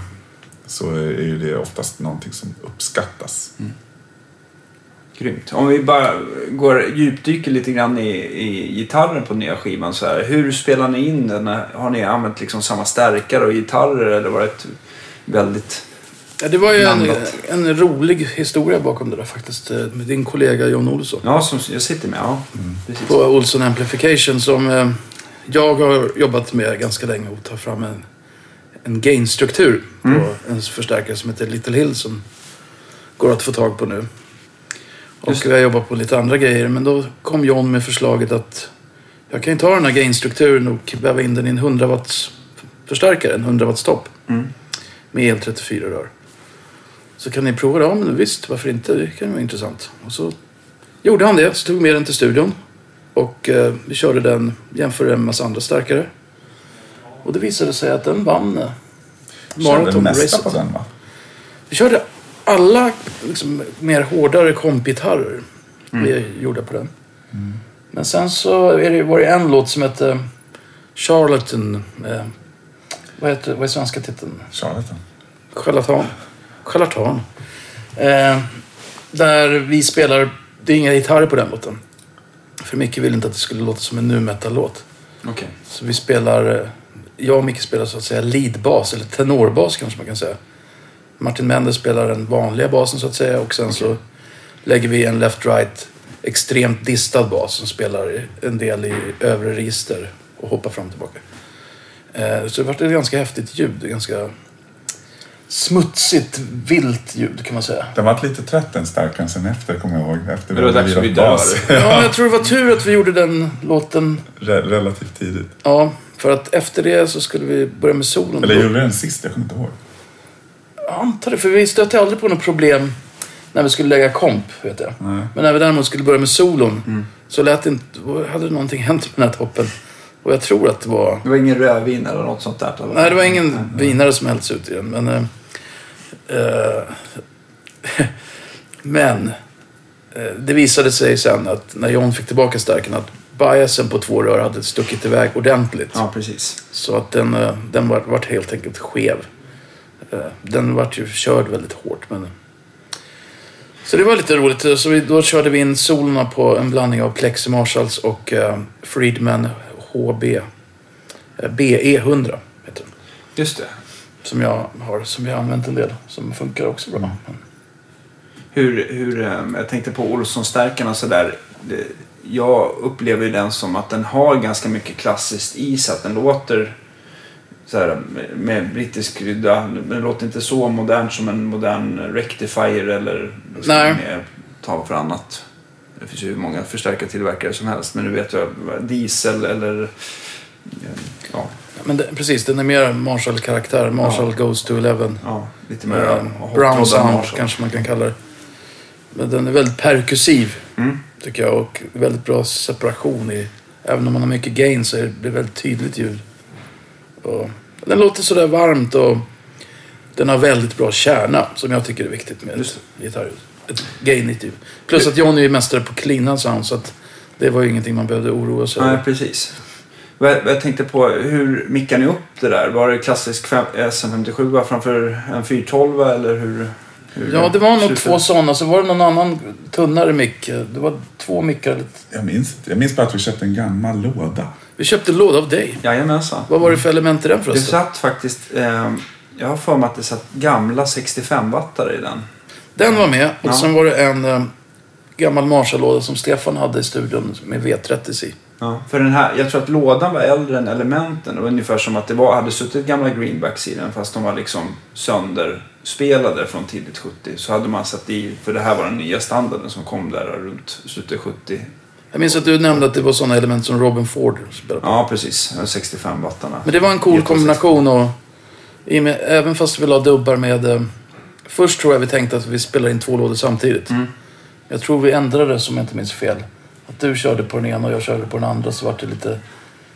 så är ju det oftast någonting som uppskattas. Grymt. Om vi bara går djupdyker lite grann i, i gitarren på nya skivan. Så här. Hur spelar ni in den? Har ni använt liksom samma stärkare och gitarrer eller var det ett väldigt... Ja, det var ju en, en rolig historia bakom det där faktiskt. eh, Med din kollega John Olsson. Ja, som jag sitter med. Ja, precis. På Olsson Amplification som eh, jag har jobbat med ganska länge och ta fram en, en gain-struktur Mm. på en förstärkare som heter Little Hill som går att få tag på nu. Och vi har jobbat på lite andra grejer men då kom John med förslaget att jag kan ju ta den här gain-strukturen och väva in den i en 100 watts förstärkare, en 100 watts topp Mm. med el 34 rör. Så kan ni prova det? Ja, men visst, varför inte? Det kan ju vara intressant. Och så gjorde han det, så tog med den till studion. Och eh, vi körde den, jämförde den med en massa andra starkare. Och det visade sig att den vann eh, maratonracet. på den va? Vi körde alla liksom, mer hårdare kompgitarrer. Mm. Vi gjorde på den. Men sen så är det, var det en låt som hette Charlatan. Eh, vad, heter, vad är svenska titeln? Charlatan. Charlatan. Charlatan. Eh, där vi spelar, det är inga gitarrer på den låten. För Micke ville inte att det skulle låta som en nu metal-låt. Okej. Så vi spelar, eh, jag och Micke spelar så att säga leadbas, eller tenorbas kanske man kan säga. Martin Mendes spelar den vanliga basen så att säga och sen så lägger vi en left-right extremt distad bas som spelar en del i övre register och hoppar fram och tillbaka. Eh, Så det vart ett ganska häftigt ljud, ganska smutsigt, vilt ljud kan man säga. Den var lite trött den starkaren sen efter, kommer jag ihåg. Efter det var dags att vi dör. bas. Ja, jag tror det var tur att vi gjorde den låten. Re- relativt tidigt. Ja, för att efter det så skulle vi börja med solen. Eller gjorde vi den sist? Jag kommer inte ihåg. Jag antar det, för vi stötte aldrig på något problem när vi skulle lägga komp, vet jag. Nej. Men när vi däremot skulle börja med solon så lät det inte, hade någonting hänt med den här toppen. Och jag tror att det var... Det var ingen rödvin eller något sånt där? Eller? Nej, det var ingen vinare som hälls ut i den, men... Eh, men... Eh, det visade sig sen att när John fick tillbaka stärken att biasen på två rör hade stuckit iväg ordentligt. Ja, precis. Så att den, eh, den var, vart helt enkelt skev. Den vart ju körd väldigt hårt. Men... Så det var lite roligt. Så vi, då körde vi in solerna på en blandning av Plexi Marshalls och eh, Friedman HB. Eh, BE100 heter den. Just det. Som jag har, som jag har använt en del. Som funkar också bra. Men- Hur, hur, eh, jag tänkte på Olsson-stärkarna och sådär. Jag upplever ju den som att den har ganska mycket klassiskt i sig. Att den låter så här, med- brittisk krydda. Den låter inte så modern som en modern rectifier eller ska Nej. mer ta för annat. Det finns ju hur många förstärkartillverkare som helst. Men nu vet jag diesel eller ja, Men det, precis, den är mer Marshall-karaktär. Marshall goes to 11. ja, lite mer Eh, Brown sound Marshall. kanske man kan kalla det. Men den är väldigt perkussiv Mm. tycker jag och väldigt bra separation i. Även om man har mycket gain så är det väldigt tydligt ljud. Och den låter sådär varmt och den har väldigt bra kärna som jag tycker är viktigt med Just ett gitarrljud. Ett gainigt ljud. Plus att Johnny är mästare på cleana sound så att det var ju ingenting man behövde oroa sig Nej, över. precis. Vad jag, tänkte på, hur mickar ni upp det där? Var det klassisk fem- SM57 framför en 412 eller hur? hur Ja, det var nog två sådana. Så var det någon annan tunnare mick. Det var två mickar. Jag minns inte. Jag minns bara att vi köpte en gammal låda. Vi köpte en låda av dig. Jajamensan. Vad var det för element i den Det förresten? satt faktiskt, eh, jag har för mig att det satt gamla 65-wattare i den. Den var med. Och Ja. sen var det en eh, gammal Marshall-låda som Stefan hade i studion med V30 i. Ja. För den här, jag tror att lådan var äldre än elementen. Det var ungefär som att det var, hade suttit gamla greenbacks i den fast de var liksom sönderspelade från tidigt 70. Så hade man satt i, för det här var den nya standarden som kom där runt slutet 70. Jag minns att du nämnde att det var sådana element som Robin Ford spelade på. Ja, precis. 65 wattarna. Men det var en cool kombination och även fast vi la dubbar med... Eh, först tror jag vi tänkte att vi spelar in två lådor samtidigt. Mm. Jag tror vi ändrade det som jag inte minns fel. Att du körde på den ena och jag körde på den andra så var det lite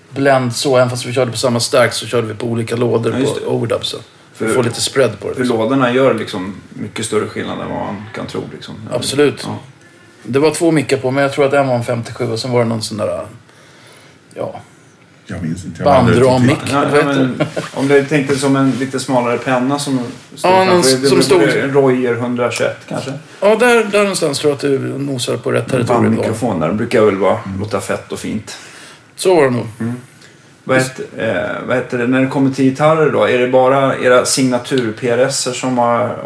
blend så. Även fast vi körde på samma stack så körde vi på olika lådor Ja, på overdubsen. För att få lite spread på det. För lådorna gör liksom mycket större skillnad än vad man kan tro. Liksom. Absolut. Ja. Det var två mickar på men jag tror att en var en 57 och sen var det någon sån där... Ja, Jag minns inte. Jag har aldrig Bandram tittat. mick. Ja, Vad ja, heter men, om du tänkte som en lite smalare penna som stod Ja, någon som stod- En Royer 121 kanske? ja där, där någonstans tror jag att du nosar på rätt territorium. Bandmikrofon där. Det brukar väl vara, låta fett och fint. Så var det nog. Vad heter, eh, vad heter det, när det kommer till gitarrer då? Är det bara era signatur-PRS som har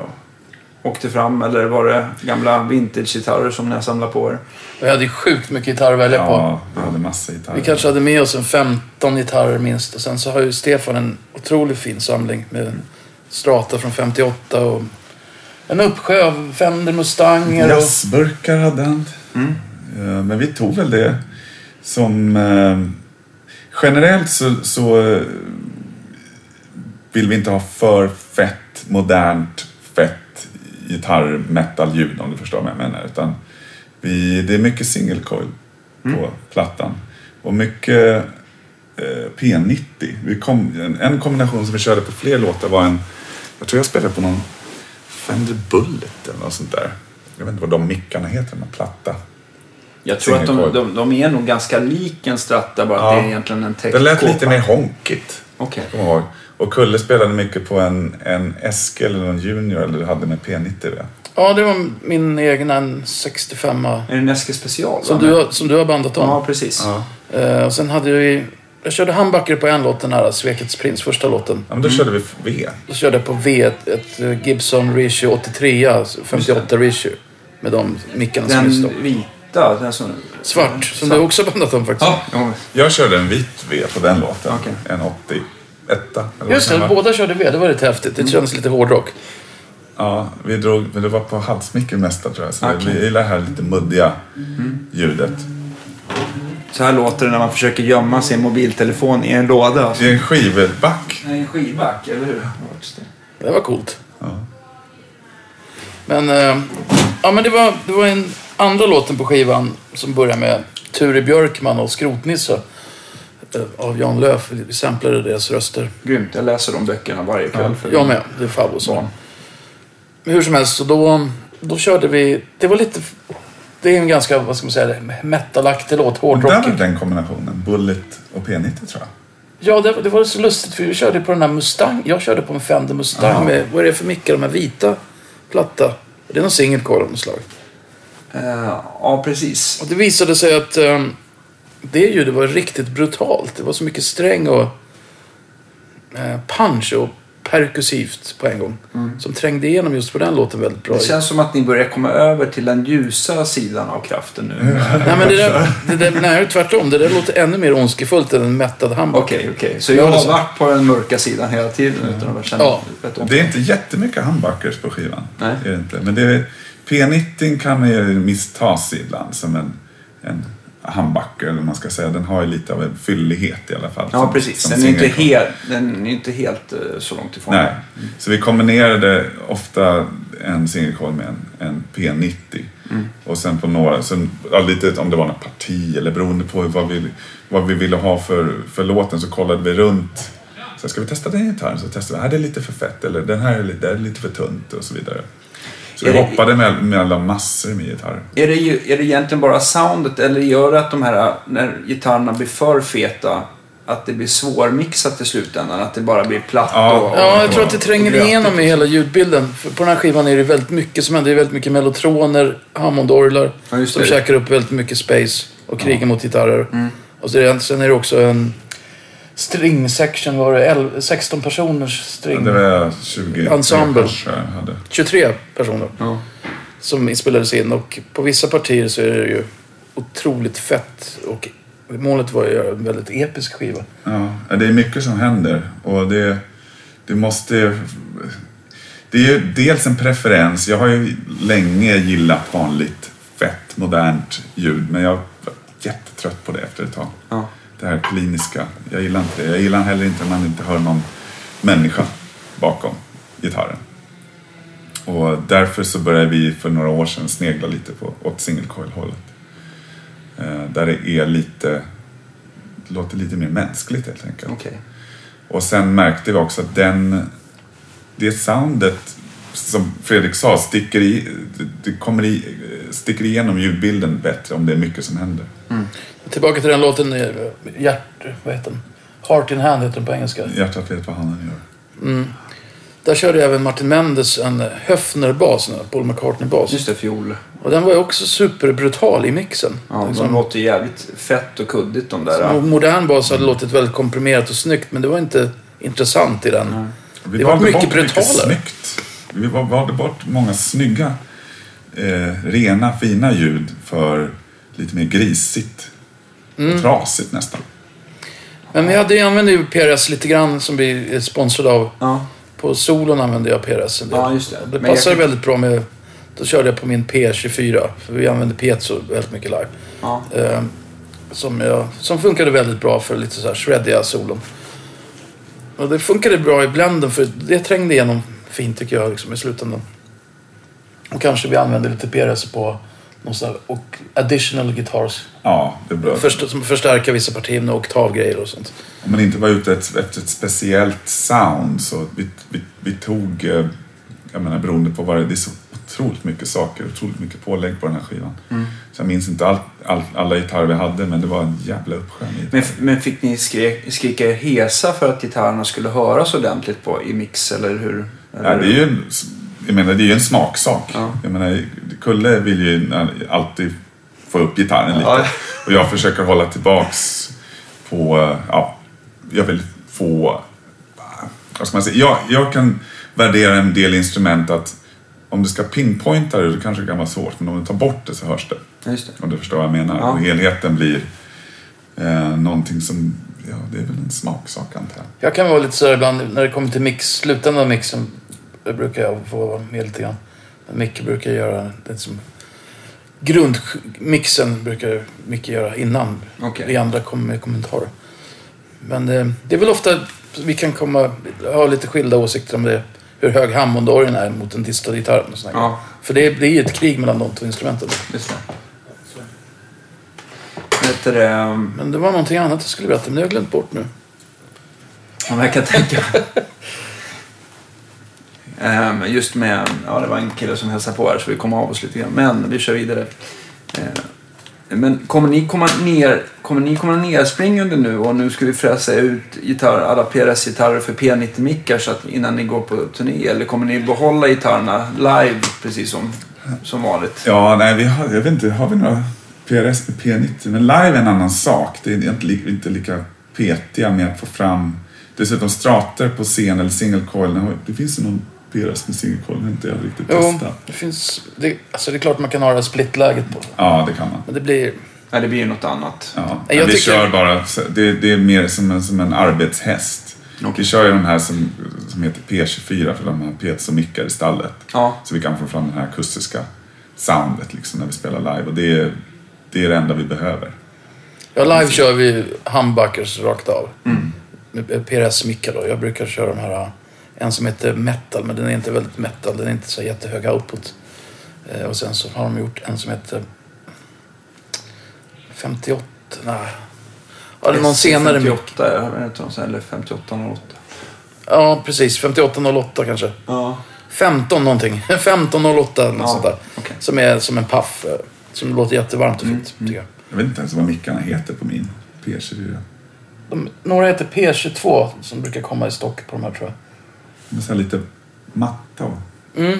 åkt fram eller var det gamla vintage-gitarrer som ni har samlat på er? Vi hade ju sjukt mycket gitarrer att välja på. Ja, vi hade massa gitarrer. Vi kanske hade med oss en 15 gitarrer minst. Och sen så har ju Stefan en otroligt fin samling med Strata från 58 och en uppsjö av Fender Mustanger. Och... Jazzburkar hade han. Mm. Eh, Men vi tog väl det som... eh, Generellt så, så eh, vill vi inte ha för fett, modernt, fett gitarr-metal-ljud om du förstår vad jag menar. Utan vi, det är mycket single coil på plattan. Och mycket eh, P90. Vi kom, en, en kombination som vi körde på fler låtar var en... Jag tror jag spelade på någon Fender Bullet eller något sånt där. Jag vet inte vad de mickarna heter, de platta. Jag tror att de, de, de är nog ganska lik en Strata, bara att Ja. det är egentligen en Det lät lite mer honkigt. Okej. ihåg. Och Kulle spelade mycket på en, en Eske eller någon Junior eller hade med P90 det. Ja, det var min egna en 65 Är det en Eske special? som du, har- som du har bandat om. Ja, precis. Ja. Eh, och sen hade vi... Jag körde handbackare på en låt, den här Svekets Prins, första låten. Ja, men då körde vi V. Då körde jag på V, ett, ett eh, Gibson Reissue 83, alltså 58 Reissue. Med de mickarna som Den stod. vita, den som... Svart, som du också bandat om faktiskt. Ja, ja. Jag körde en vit V på den låten. Okej. En 81 eller vad Just det, båda körde V. Det var lite häftigt. Det kändes lite hårdrock. Ja, vi drog, men det var på halsmicken mesta tror jag. Så Okej. vi gillar det här lite muddiga ljudet. Så här låter det när man försöker gömma sin mobiltelefon i en låda. Det är en skivback. Nej, en skivback, eller hur? Det. Det var coolt. Ja. Men, eh, ja, men det, var, det var en andra låten på skivan som börjar med Ture Björkman och Skrotnisse eh, av Jan Löf. Vi samplade deras röster. Grymt, jag läser de böckerna varje kväll. För Jag med. Det är. Men hur som helst, så då, då körde vi... Det var lite... det är en ganska, vad ska man säga, metalaktig låt. Och där var den kombinationen. Bullet och P90 tror jag. Ja, det, det var så lustigt för vi körde på den här Mustang. Jag körde på en Fender Mustang Jaha. med, vad är det för mickar? De här vita platta. Det är någon single coil av något slag. Eh, ja, precis. Och det visade sig att um, det ljudet var riktigt brutalt. Det var så mycket sträng och eh, punch och perkussivt på en gång. Som trängde igenom just på den låten väldigt bra. Det känns som att ni börjar komma över till den ljusa sidan av kraften nu. Nej, men det där, det där, nej, tvärtom. Det där låter ännu mer ondskefullt än en mättad hamburgare. Okej, okej. Så jag har varit på den mörka sidan hela tiden utan att känna Ja. Det är inte jättemycket humbuckers på skivan. Nej. Det är det inte. Men det är, P90 kan man ju misstas ibland som en, en humbucker, eller man ska säga. Den har ju lite av en fyllighet i alla fall. Ja, som- precis. som Den är inte helt, den är inte helt eh, så långt ifrån. Nej. Så vi kombinerade ofta en singelkoll med en, en P90. Mm. Och sen på några, sen, ja, lite om det var något parti eller beroende på vad vi, vad vi ville ha för, för låten så kollade vi runt. Så ska vi testa den gitarren? Så testade vi, ah, det är lite för fett eller den här är lite, är lite för tunt och så vidare. Så vi det- hoppade mell- mellan massor med gitarrer. Är det, ju, är det egentligen bara soundet eller gör det att de här, när gitarrerna blir för feta, att det blir svårmixat i slutändan? Att det bara blir platt Ja. och, och, Ja, jag tror att det tränger och igenom i hela ljudbilden. För på den här skivan är det väldigt mycket som händer. Det är väldigt mycket mellotroner, Hammondorglar Ja, som det. käkar upp väldigt mycket space och krigar mot gitarrer. Och är det, sen är det också en string section, var det 11, 16 personers string. Det var 20 Ensemble. hade. 23 personer Ja. som spelades in. Och på vissa partier så är det ju otroligt fett. Och målet var ju att göra en väldigt episk skiva. Ja, det är mycket som händer och det, det måste... Det är ju dels en preferens. Jag har ju länge gillat vanligt fett, modernt ljud men jag var jättetrött på det efter ett tag. Ja. Det här kliniska, jag gillar inte det. Jag gillar heller inte när man inte hör någon människa bakom gitarren. Och därför så började vi för några år sedan snegla lite på, åt single coil-hållet. Eh, där det är lite, det låter lite mer mänskligt helt enkelt. Okej. Och sen märkte vi också att den, det soundet som Fredrik sa sticker, i, det- kommer i, sticker igenom ljudbilden bättre om det är mycket som händer. Tillbaka till den låten, eh, hjärt, vad heter den? Heart in hand heter den på engelska. Hjärtat vet vad handen gör. Där körde även Martin Mendes en Höfner-bas, en Paul McCartney-bas. Just det, fiol. Och den var ju också superbrutal i mixen. Ja, Liksom, de låter jävligt fett och kuddigt de där. som modern bas hade låtit väldigt komprimerat och snyggt, men det var inte intressant i den. Vi Det var mycket bort brutalare. snyggt. Vi val- valde bort många snygga, eh, rena, fina ljud för lite mer grisigt. Mm. Och trasigt nästan. Men vi hade, jag använde ju PRS lite grann som vi är sponsrade av. Ja. På solon använde jag PRS en del. Ja, just det. Det jag passade kan- väldigt bra med... Då körde jag på min P24. För vi använde piezo väldigt mycket live. Ja. Eh, som, jag, som funkade väldigt bra för lite så här shreddiga solon. Och det funkade bra i blenden för det trängde igenom fint tycker jag liksom, i slutändan. Och kanske vi använde lite PRS på och additional guitars. Ja, det är bra. Först, som förstärka vissa partier med oktavgrejer och sånt. Om man inte var ute ett- efter ett speciellt sound så vi, vi, vi tog, eh, jag menar beroende på vad det är, det är så otroligt mycket saker, otroligt mycket pålägg på den här skivan. Mm. Så jag minns inte all, all, alla gitarrer vi hade men det var en jävla uppsjö Men, men fick ni skrek, skrika er hesa för att gitarrerna skulle höras ordentligt på, i mix, eller hur? Eller? Ja, det är ju jag menar, det är ju en smaksak. Ja. Jag menar, Kulle vill ju alltid få upp gitarren lite. Ja. Och jag försöker hålla tillbaks på, ja, jag vill få, vad ska man säga, jag, jag kan värdera en del instrument att om du ska pinpointa det, det kanske kan vara svårt, men om du tar bort det så hörs det. Just det. Om du förstår vad jag menar. Ja. Och helheten blir eh, någonting som, ja, det är väl en smaksak antar jag. Jag kan vara lite så här ibland när det kommer till mix, slutändan av mixen det brukar jag få vara med lite grann. Men Micke brukar göra det som grundmixen brukar Micke göra innan Okej. vi andra kommer med kommentarer. Men eh, det är väl ofta vi kan komma ha lite skilda åsikter om det. Hur hög Hammondorgeln är mot en distad gitarr. och. Ja, För det blir ju ett krig mellan de två instrumenten. just det. Du det? um, Men det var någonting annat jag skulle berätta, men det har jag glömt bort nu. Om jag kan tänka Ehm, Ehm, just med, ja det var en kille som hälsade på här så vi kom av oss lite grann. Men vi kör vidare. Ehm, men kommer ni komma ner, kommer ni komma nerspringande nu och nu ska vi fräsa ut gitarr, alla PRS-gitarrer för P90-mickar så att innan ni går på turné? Eller kommer ni behålla gitarrerna live precis som, som vanligt? Ja, nej, vi har, jag vet inte, har vi några PRS med P90? Men live är en annan sak. Det är inte, li- inte lika petiga med att få fram dessutom strater på scen eller single coil. Det finns ju någon Coil, men inte jag riktigt Jo, testat. det finns... Det, alltså det är klart man kan ha det här splitläget på. Ja, det kan man. Men det blir... Nej, det blir ju något annat. Ja, Jag vi tycker- kör bara, det, det är mer som en, som en arbetshäst. Vi kör ju de här som, som heter P24 för de har piezo-mickar i stallet. Ja, Så vi kan få fram det här akustiska soundet liksom när vi spelar live. Och det är det, är det enda vi behöver. Ja, live kör vi humbuckers rakt av. Med PRS-mickar då. Jag brukar köra de här... En som heter metal, men den är inte väldigt metal. Den är inte så jättehög output. Eh, och sen så har de gjort en som heter... 58... Nej. Ja, det är någon senare mick. 58, jag vet inte eller 5808. Ja, precis. 5808 kanske. Ja, 15 någonting. 1508 eller något Ja, sånt där. okej. Som är som en paff. eh, Som låter jättevarmt och fint, tycker jag. Jag vet inte ens vad mickarna heter på min P24. De, några heter P22 som brukar komma i stock på de här tror jag. De är så här lite matta. Och, Mm.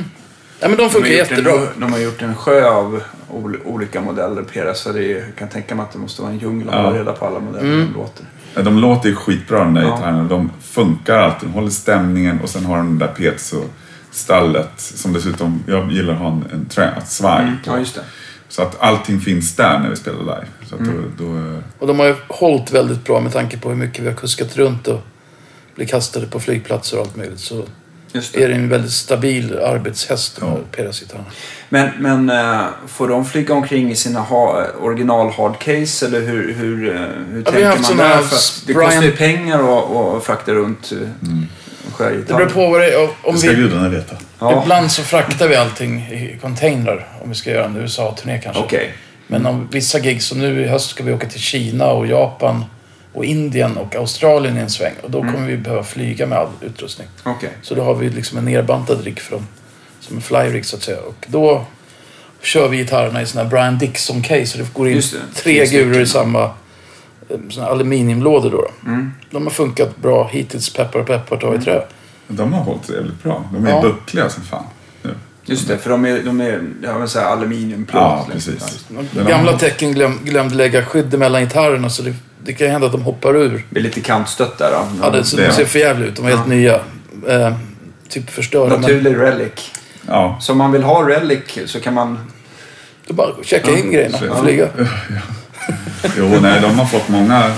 Ja, men de de, funkar gjort jättebra. en, de har gjort en sjö av ol, olika modeller PRS. Så det är, jag kan tänka mig att det måste vara en djungel att Ja. hålla reda på alla modeller Mm. de låter. Ja, de låter ju skitbra de där Ja. gitarrerna. De funkar alltid. De håller stämningen och sen har de det där piezo-stallet. Som dessutom, jag gillar att ha en, en trä, ett svaj Mm. på. Ja, just det. Så att allting finns där när vi spelar live. Så att Mm. då, då, Och de har ju hållit väldigt bra med tanke på hur mycket vi har kuskat runt och blivit kastade på flygplatser och allt möjligt. Så Just är det. en väldigt stabil arbetshäst Ja. PRS-gitarrerna. Men, men eh, får de flyga omkring i sina ha, original hardcase eller hur, hur, eh, hur Ja, vi har tänker man där? här För det Brian- kostar ju pengar att, att frakta runt eh, mm. Det beror på vad det är. Om det ska vi, gudarna veta. Ja, Ibland så fraktar vi allting i containrar om vi ska göra en USA-turné kanske. okej. Men om vissa gig, som nu i höst ska vi åka till Kina och Japan och Indien och Australien i en sväng. Och då kommer vi behöva flyga med all utrustning. okej. Så då har vi liksom en nerbantad rigg dem. Som en fly-rigg så att säga. Och då kör vi gitarrerna i såna här Brian Dixon-case. Så det går in det, tre guror i samma eh, såna aluminiumlådor. Då. Mm. De har funkat bra hittills. Peppar peppar, ta i trä. De har hållit jävligt bra. De är Ja. buckliga som fan. Nu. Just det, för de är, de är jag vill säga, aluminiumplåt. Ja, precis. Gamla tecken glöm, glömde lägga skydd mellan gitarrerna. Så det, det kan ju hända att de hoppar ur. Det är lite kantstött där. Då. Ja, det, så det de är- ser för jävligt ut. De var helt Ja. nya. Eh, typ förstörda. Men Naturlig relic. Ja. Så om man vill ha relic så kan man... är bara checka in grejerna och flyga. Jo, nej, de har fått många...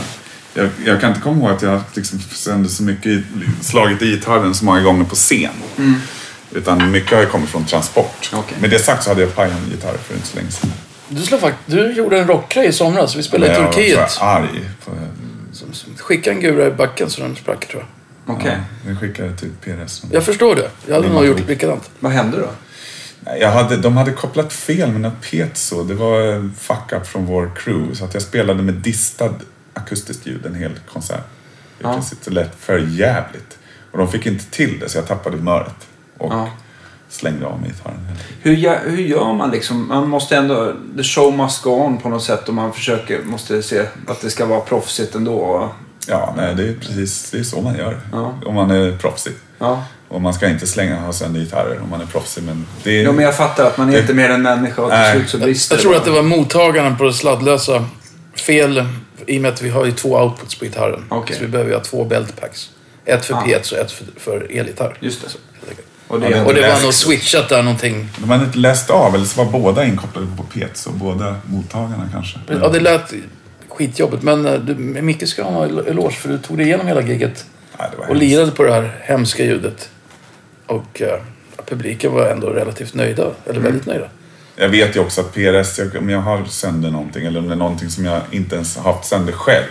Jag, jag kan inte komma ihåg att jag liksom sände så mycket, i- slagit i gitarren så många gånger på scen. Utan mycket har kommit från transport. Okej. Med det sagt så hade jag pajat en gitarr för inte så länge sedan. Du, slår fakt- du gjorde en rockgrej i somras. Vi spelade i Men Turkiet. Jag var så här arg. På, Skicka en gura i backen så den sprack tror jag. Okej. ja, vi skickade till PRS. Jag förstår det. Jag hade nog gjort likadant. Vad hände då? Nej, Jag hade, de hade kopplat fel med några piezo. Det var en fuck-up från vår crew. Så att jag spelade med distad akustiskt ljud en hel konsert. I Ja. princip. Det lät för jävligt. Och de fick inte till det så jag tappade humöret. Och Ja. Slängde av mig gitarren. Hur, hur gör man liksom? Man måste ändå... The show must go on på något sätt och man försöker, måste se att det ska vara proffsigt ändå. Ja, nej, det är precis det är så man gör. Ja. Om man är proffsig. Ja. Och man ska inte slänga ha sönder gitarrer om man är proffsig. Men det är... ja, men jag fattar att man är Det- inte mer än människa och till slut så brister Jag tror att det var mottagaren på det sladdlösa fel i och med att vi har ju två outputs på gitarren. Okej. Så vi behöver ju ha två beltpacks. Ett för Ah. piezo och ett för, för elgitarr. Just det. Och det, Och det var nog switchat där någonting. De hade inte läst av, eller så var båda inkopplade på piezo. Båda mottagarna kanske. Ja, det lät skitjobbigt. Men eh, du, Micke ska ha en eloge för du tog dig igenom hela giget Nej, och hemskt. lirade på det här hemska ljudet. Och eh, publiken var ändå relativt nöjda. Eller Mm. väldigt nöjda. Jag vet ju också att PRS, jag, om jag har sönder någonting eller om det är någonting som jag inte ens har haft sönder själv.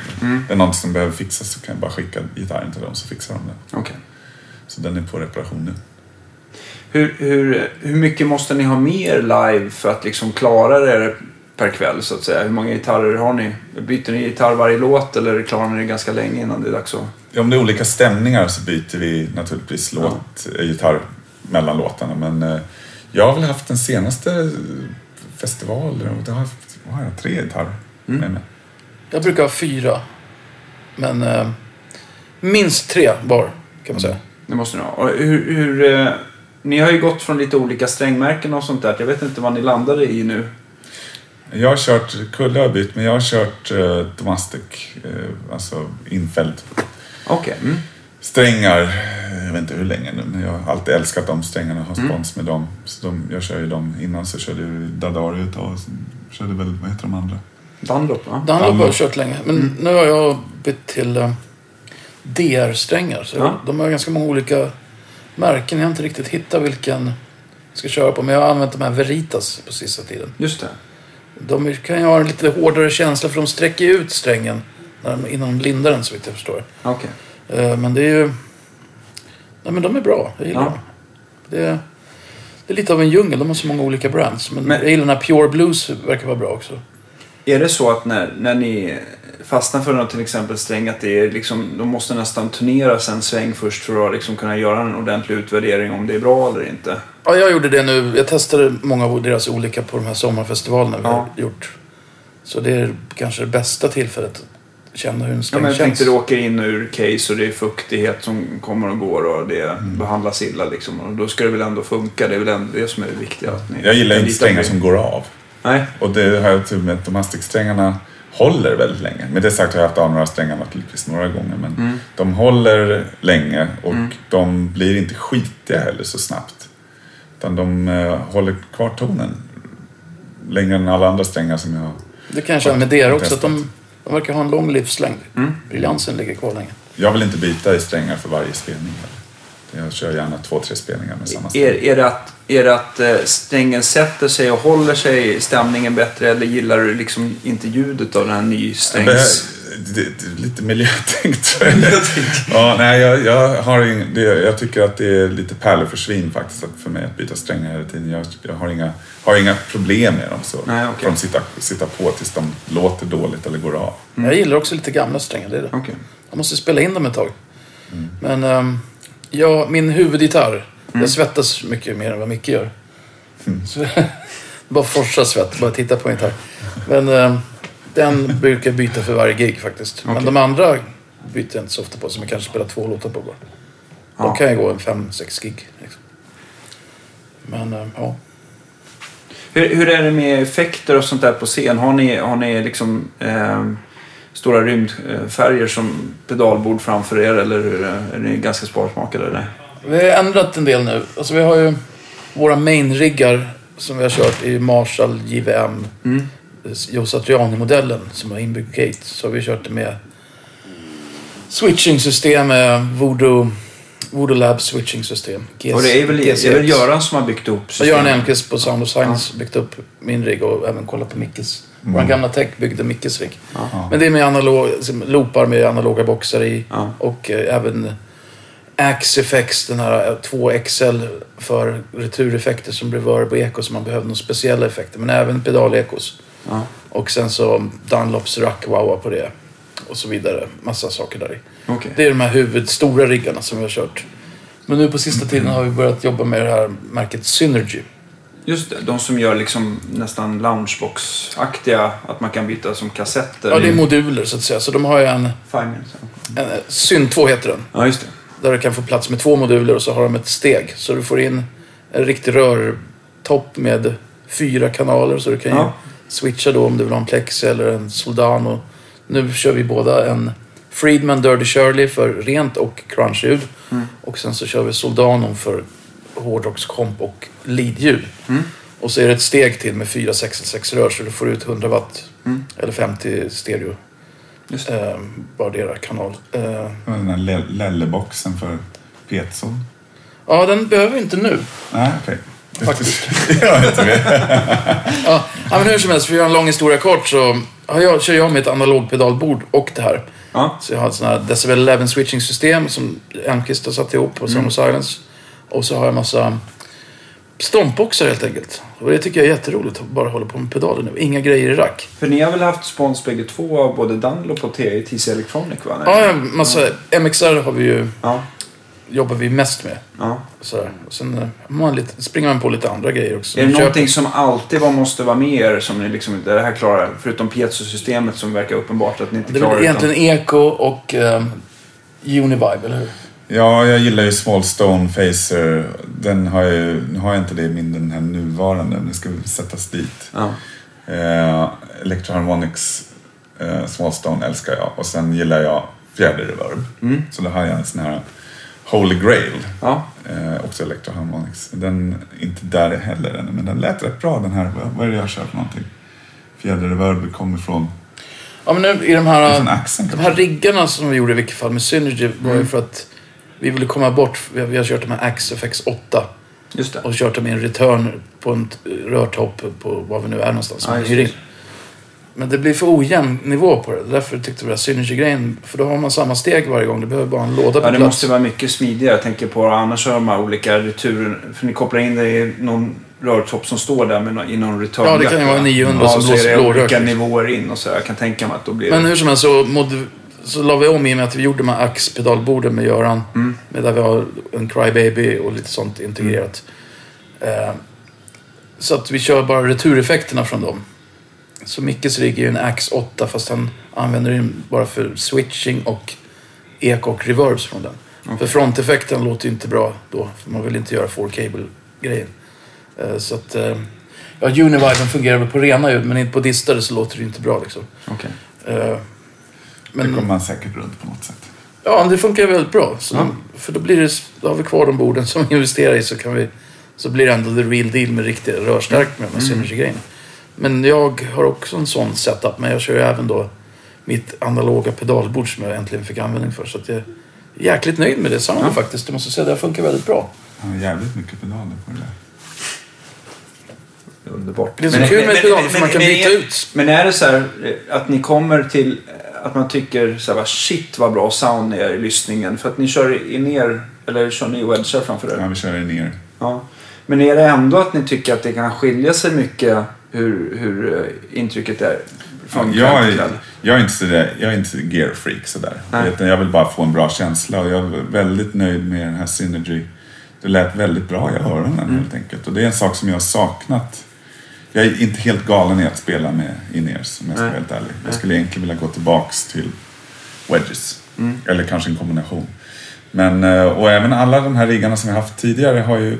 Det är någonting som behöver fixas så kan jag bara skicka gitarren till dem så fixar de det. Okej. Så den är på reparation nu. Hur, hur, hur mycket måste ni ha mer live för att liksom klara er per kväll så att säga? Hur många gitarrer har ni? Byter ni gitarr varje låt eller klarar ni det ganska länge innan det är dags att... Ja, om det är olika stämningar så byter vi naturligtvis låt, eh, gitarr mellan låtarna. Men eh, jag har väl haft den senaste festivaler. Och då har, vad har jag tre gitarrer Mm. med mig. Jag brukar ha fyra. Men eh, minst tre var, kan man säga. Det måste ni ha. Och hur, hur, eh, ni har ju gått från lite olika strängmärken och sånt där. Jag vet inte vad ni landade i nu. Jag har kört, Kulle har bytt, men jag har kört uh, Domestic, eh, alltså infälld. Okej. Mm. Strängar, eh, jag vet inte hur länge nu, men jag har alltid älskat de strängarna, har Mm. spons med dem. Så de, jag kör ju dem, innan så körde jag Dadari ett tag, och sen körde väl, vad heter de andra? Dunlop, va? Den har jag Dunlop. kört länge. Men nu har jag bytt till eh, DR-strängar. Så Ja. de har ganska många olika märken. Jag inte riktigt hittat vilken jag ska köra på. Men jag har använt de här Veritas på sista tiden. Just det. De kan ju ha en lite hårdare känsla för de sträcker ut strängen när de, innan de lindar den så vitt jag förstår. Okej. Eh, Men det är ju... Nej men de är bra. Jag gillar Ja. dem. Det är, det är lite av en djungel. De har så många olika brands. Men, Men- jag gillar den här Pure Blues. verkar vara bra också. Är det så att när, när ni fastnar för något till exempel sträng att det är liksom, de måste nästan turneras en sväng först för att liksom kunna göra en ordentlig utvärdering om det är bra eller inte? Ja, jag gjorde det nu. Jag testade många av deras olika på de här sommarfestivalerna vi Ja. har gjort. Så det är kanske det bästa tillfället att känna hur en Ja, sträng men jag känns. tänkte du åker in ur case och det är fuktighet som kommer och går och det Mm. behandlas illa liksom. Och då ska det väl ändå funka. Det är väl ändå det som är det viktiga. Att ni Jag gillar inte strängar som går av. Nej. Och det har jag tur med att Domestic-strängarna håller väldigt länge. Med det sagt har jag haft av några strängar naturligtvis några gånger. Men Mm. de håller länge och de blir inte skitiga heller så snabbt. Utan de eh, håller kvar tonen längre än alla andra strängar som jag har. Det kan jag känna med DR också. Att de, de verkar ha en lång livslängd. Mm. Briljansen ligger kvar länge. Jag vill inte byta i strängar för varje spelning. heller. Jag kör gärna två, tre spelningar med samma. Är, är det att, är det att eh, strängen sätter sig och håller sig stämningen bättre eller gillar du liksom inte ljudet av den här nysträngs... det, det, lite miljötänkt ja, nej, jag, jag, har ing, det, jag tycker att det är lite pärleförsvinn faktiskt att för mig att byta strängar hela tiden. Jag, jag har, inga, har inga problem med dem. Så Nej, okej. Får de sitta, sitta på tills de låter dåligt eller går av. Jag gillar också lite gamla strängar. Det är det. Okej. Jag måste spela in dem ett tag. Mm. Men um, ja, min huvudgitarr. Jag svettas mycket mer än vad Micke gör. Mm. Så, bara forsa svett, bara titta på en gitarr. Men ehm, den brukar jag byta för varje gig faktiskt. Men Okej. de andra byter jag inte så ofta på, som jag kanske spelar två låtar på bara. Då Ja. kan jag gå en fem, sex gig. Liksom. Men ehm, ja. Hur, hur är det med effekter och sånt där på scen? Har ni, har ni liksom eh, stora rymdfärger som pedalbord framför er eller hur, är ni ganska sparsmakade? Eller? Vi har ändrat en del nu. Alltså vi har ju våra main-riggar som vi har kört i Marshall JVM. Mm. Joe Satriani-modellen som har inbyggd gate. Så har vi kört det med switching-system med Voodoo, Voodoo Labs switching-system. GS, Och det är väl, det är väl Göran som har byggt ihop Och Göran systemet? Elmqvist på Sound of Science byggt upp min rigg och även kollat på Mickes. Vår gamla tech byggde Mickes rigg. Ja. Men det är med analog, loopar med analoga boxar i. Ja. Och eh, även Axe Effects, den här eh, 2XL för retureffekter som reverb och eko som man behövde några speciella effekter. Men även pedalekos. Ja. Och sen så Dunlops rack wowa på det. Och så vidare. Massa saker där i. Okej. Det är de här huvudstora riggarna som vi har kört. Men nu på sista tiden har vi börjat jobba med det här märket Synergy. Just det, de som gör liksom nästan loungebox-aktiga, att man kan byta som kassetter. Ja, det är moduler så att säga. Så de har ju en, ja. en eh, Syn 2 heter den. Ja, just det. Där du kan få plats med två moduler och så har de ett steg. Så du får in en riktig rörtopp med fyra kanaler. Så du kan ju Ja. switcha då om du vill ha en Plexi eller en Soldano. Nu kör vi båda en Friedman Dirty Shirley för rent och crunch-ljud. Mm. Och sen så kör vi Soldano för hårdrockskomp och lead-ljud. Mm. Och så är det ett steg till med fyra 6 rör så du får ut 100 watt. Mm. Eller 50 stereo. Just det. Eh, vardera kanal. Eh, Den här le- lelleboxen för piezo. ja, den behöver vi inte nu. Nej, okej. Faktiskt. jag vet inte det. Ja, men hur som helst, för att göra en lång historia kort så har jag, kör jag med ett analogpedalbord och det här. Ja. Så jag har ett sånt här Decibel 11 switching system som Elmqvist har satt ihop på Sound of Silence. Och så har jag en massa stompboxar helt enkelt. Och det tycker jag är jätteroligt att bara hålla på med pedaler nu. Inga grejer i rack. För ni har väl haft spons bägge två av både Dunlop och TC Electronic va? Ja, en massa MXR har vi ju ja. jobbar vi mest med. Ja. Och sen eh, man lite, springer man på lite andra grejer också. Är det någonting som alltid var, måste vara med er som ni liksom inte det här klarar? Förutom piezo-systemet som verkar uppenbart att ni inte Det är klarar. väl utan- egentligen Eco och um, Univibe, eller hur? Ja, jag gillar ju Small Stone Phaser. Den har jag ju, nu har jag inte det i min den här nuvarande, men det ska sättas dit. Ja. Eh, Electroharmonics eh, Small Stone älskar jag. Och sen gillar jag fjärde reverb. Mm. Så då har jag en sån här Holy Grail. Ja. Eh, också Electroharmonics. Den är inte där heller ännu, men den lät rätt bra den här. Vad, är det jag kör för någonting? Fjärde reverb kommer från, Ja, men nu i de här, de här riggarna som vi gjorde i vilket fall med Synergy var Mm. ju för att vi ville komma bort. Vi har, kört de här Axe FX 8 Just det. och kört dem i en return på en rörtopp på var vi nu är någonstans. Ja, in. Men det blir för ojämn nivå på det. Därför tyckte vi att Synergy-grejen, för då har man samma steg varje gång. Det behöver bara en låda på Ja, det plats. måste vara mycket smidigare. Jag tänker på annars har de här olika returer. För ni kopplar in det i någon rörtopp som står där med nå- i någon return. Ja, det kan ju vara 900 ja, som så blåser är det blårök, olika liksom. nivåer in och så. Jag kan tänka mig att då blir Men hur som helst så, mod- så la vi om i och med att vi gjorde de här Axe-pedalborden med Göran. Mm. Med där vi har en Crybaby och lite sånt integrerat. Eh, så att vi kör bara retureffekterna från dem. Så Mickes rigg är ju en Axe 8 fast han använder den bara för switching och eko och reverbs från den. För fronteffekten låter ju inte bra då. För man vill inte göra four cable-grejen. Eh, så att... Eh, ja, Univiben fungerar väl på rena ljud men inte på distade så låter det inte bra liksom. Okej. Eh, Det men, kommer man säkert runt på något sätt. ja, det funkar väldigt bra. Så, Ja. För då, blir det, då har vi kvar de borden som vi investerar i så, kan vi, så blir det ändå the real deal med riktiga rörstärk med de här synergy-grejerna. Men jag har också en sån setup, men jag kör ju även då mitt analoga pedalbord som jag äntligen fick användning för. Så att jag är jäkligt nöjd med det soundet Ja. faktiskt. Jag måste säga det funkar väldigt bra. Har jävligt mycket pedaler på det där. Underbart. Det är så kul med pedal, för man kan byta är, ut. Men är det så här att ni kommer till att man tycker så här, va, shit vad bra sound ni är i lyssningen för att ni kör i ner eller kör ni wedgar framför er? Ja, vi kör ner. Ja. Men är det ändå att ni tycker att det kan skilja sig mycket hur, hur eh, intrycket är från jag, kväll till är, jag, är inte så där, jag är inte gear freak sådär. Utan jag vill bara få en bra känsla och jag är väldigt nöjd med den här Synergy. Det lät väldigt bra i öronen Mm. helt enkelt. Och det är en sak som jag har saknat. Jag är inte helt galen i att spela med in-ears om jag ska vara helt ärlig. Jag skulle egentligen vilja gå tillbaks till wedges. Mm. Eller kanske en kombination. Men, eh, och även alla de här riggarna som vi haft tidigare har ju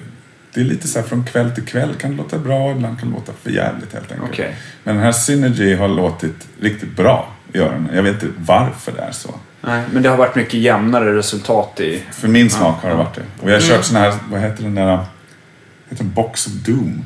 det är lite så här från kväll till kväll kan det låta bra, ibland kan det låta för jävligt helt enkelt. Okej. Men den här Synergy har låtit riktigt bra i öronen. Jag vet inte varför det är så. Nej, men det har varit mycket jämnare resultat i... För min smak har det varit det. Och jag har kört sån här, vad heter den där, heter den Box of Doom?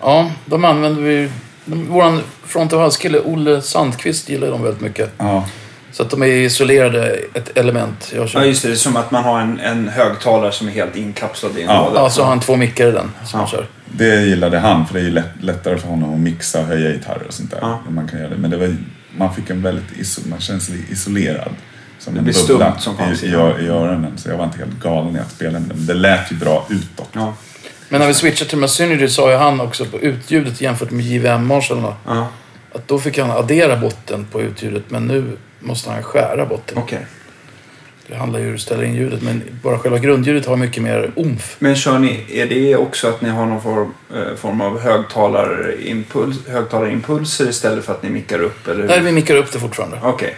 Ja, de använder vi... De, våran front of house-kille Olle Sandqvist gillar dem väldigt mycket. Ja, Så att de är isolerade ett element. Jag kör Ja, just det. Det är som att man har en, en högtalare som är helt inkapslad i en Ja. låda. Ja, så har han två mickar i den som Ja. han kör. det gillade han för det är ju lätt, lättare för honom att mixa och höja gitarrer och sånt där. Ja. Man kan göra det. Men det var, man fick en väldigt, iso, man känns lite isolerad. Som Det en blir bubbla stumt som fan. i, i, i öronen. Så jag var inte helt galen i att spela med det. Men det lät ju bra utåt. Ja. Men när vi switchade till Masynergy sa ju han också på utljudet jämfört med JVM-marshallarna Ja, att då fick han addera botten på utljudet men nu måste han skära botten. okej. Det handlar ju om hur du ställer in ljudet men bara själva grundljudet har mycket mer omf. Men kör ni, är det också att ni har någon form, eh, form av högtalarimpuls, högtalarimpulser istället för att ni mickar upp? Eller? hur? Nej, vi mickar upp det fortfarande. Okej,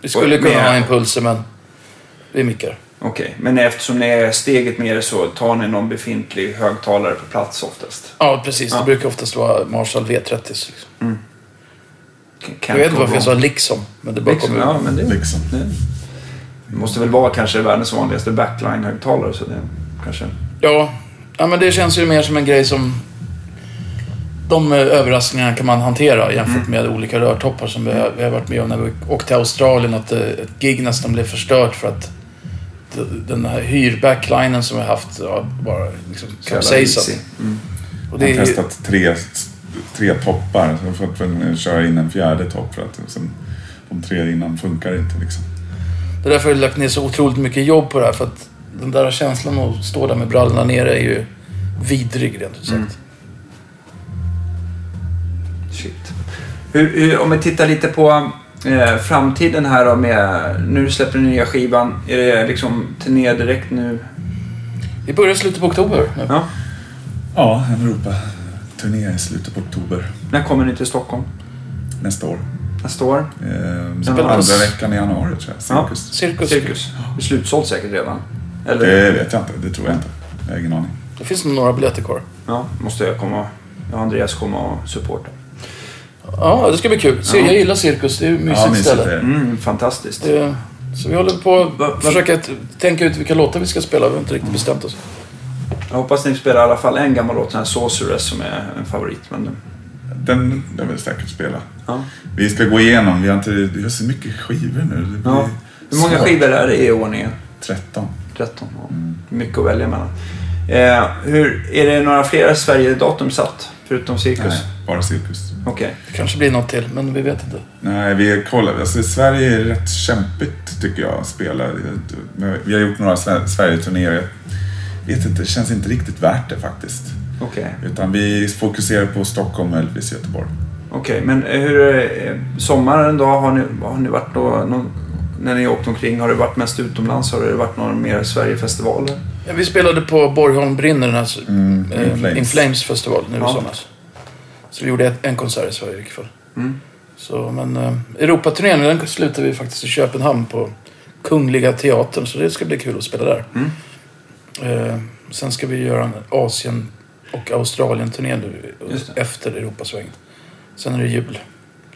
Vi skulle Och kunna med- ha impulser men vi mickar. Okej. Men eftersom ni är steget mer så tar ni någon befintlig högtalare på plats oftast? Ja, precis. Ja. Det brukar oftast vara Marshall V30. Liksom. Kan Jag vet inte varför jag sa liksom. Men det bara Liksom, kommer ja, men det, Liksom. det, det måste väl vara kanske världens vanligaste backline-högtalare. Så det kanske... Ja, ja, men det känns ju mer som en grej som... De överraskningarna kan man hantera jämfört med olika rörtoppar som vi har, vi har varit med om när vi åkte till Australien. Att eh, ett gig nästan blev förstört för att den här hyrbacklinen som vi har haft ja, bara liksom kapsejsat. Mm. Och Jag det har är, testat tre, tre toppar. Så jag har fått köra in en fjärde topp för att sen, de tre innan funkar inte liksom. det är därför jag har lagt ner så otroligt mycket jobb på det här. För att den där känslan att stå där med brallorna nere är ju vidrig rent ut sagt. Mm. Shit. Hur, hur, om vi tittar lite på eh, framtiden här då med... Nu släpper ni nya skivan. Är det liksom turné direkt nu? Vi börjar i slutet på oktober. Ja. Ja, en Europa-turné i slutet på oktober När kommer ni till Stockholm? nästa år. Nästa år? Eh, Spelar andra på- veckan i januari tror jag. Ja. Cirkus. Cirkus. Cirkus. Det är slutsålt säkert redan. Eller? Det vet jag inte. Det tror jag inte. Jag har ingen aning. Det finns nog några biljetter kvar. Ja, måste jag komma... Jag och Andreas komma och supporta. Ja, det ska bli kul. Se, Ja. Jag gillar cirkus. Det är ett mysigt Ja, mysigt ställe. Mm, fantastiskt. Det, så vi håller på att försöka tänka ut vilka låtar vi ska spela. Vi har inte riktigt bestämt oss. Jag hoppas ni spelar i alla fall en gammal låt, den här Sorceress, som är en favorit. Men, Den den vill säkert spela. ja. Vi ska gå igenom. Vi har, inte, vi har så mycket skivor nu. Ja. Hur många svårt. skivor är det i ordningen? 13. 13. Ja. Mycket att välja mellan. Eh, hur, är det några fler Sverige-datum satt? Förutom Cirkus? Nej, bara cirkus. Okej. Det kanske blir något till, men vi vet inte. Nej, vi kollar. Alltså, Sverige är rätt kämpigt tycker jag att spela. Vi har gjort några Sve- Sverige-turnéer. Jag vet inte, det känns inte riktigt värt det faktiskt. Okej. Utan vi fokuserar på Stockholm och Elvis Göteborg. Okej, men hur är eh, sommaren då? Har ni, har ni varit då, någon, när ni åkt omkring? Har det varit mest utomlands? Har det varit några mer Sverigefestivaler? Ja, vi spelade på Borgholm brinner, den här Mm, eh, In Flames. In Flames festival nu i Ja. somras. Så vi gjorde ett, en konsert i Sverige i vilket fall. Mm. Så, men eh, Europaturnén, den slutade vi faktiskt i Köpenhamn på Kungliga Teatern. Så det ska bli kul att spela där. Mm. Eh, sen ska vi göra en Asien och Australien-turné nu efter Europasvängen. Sen är det jul.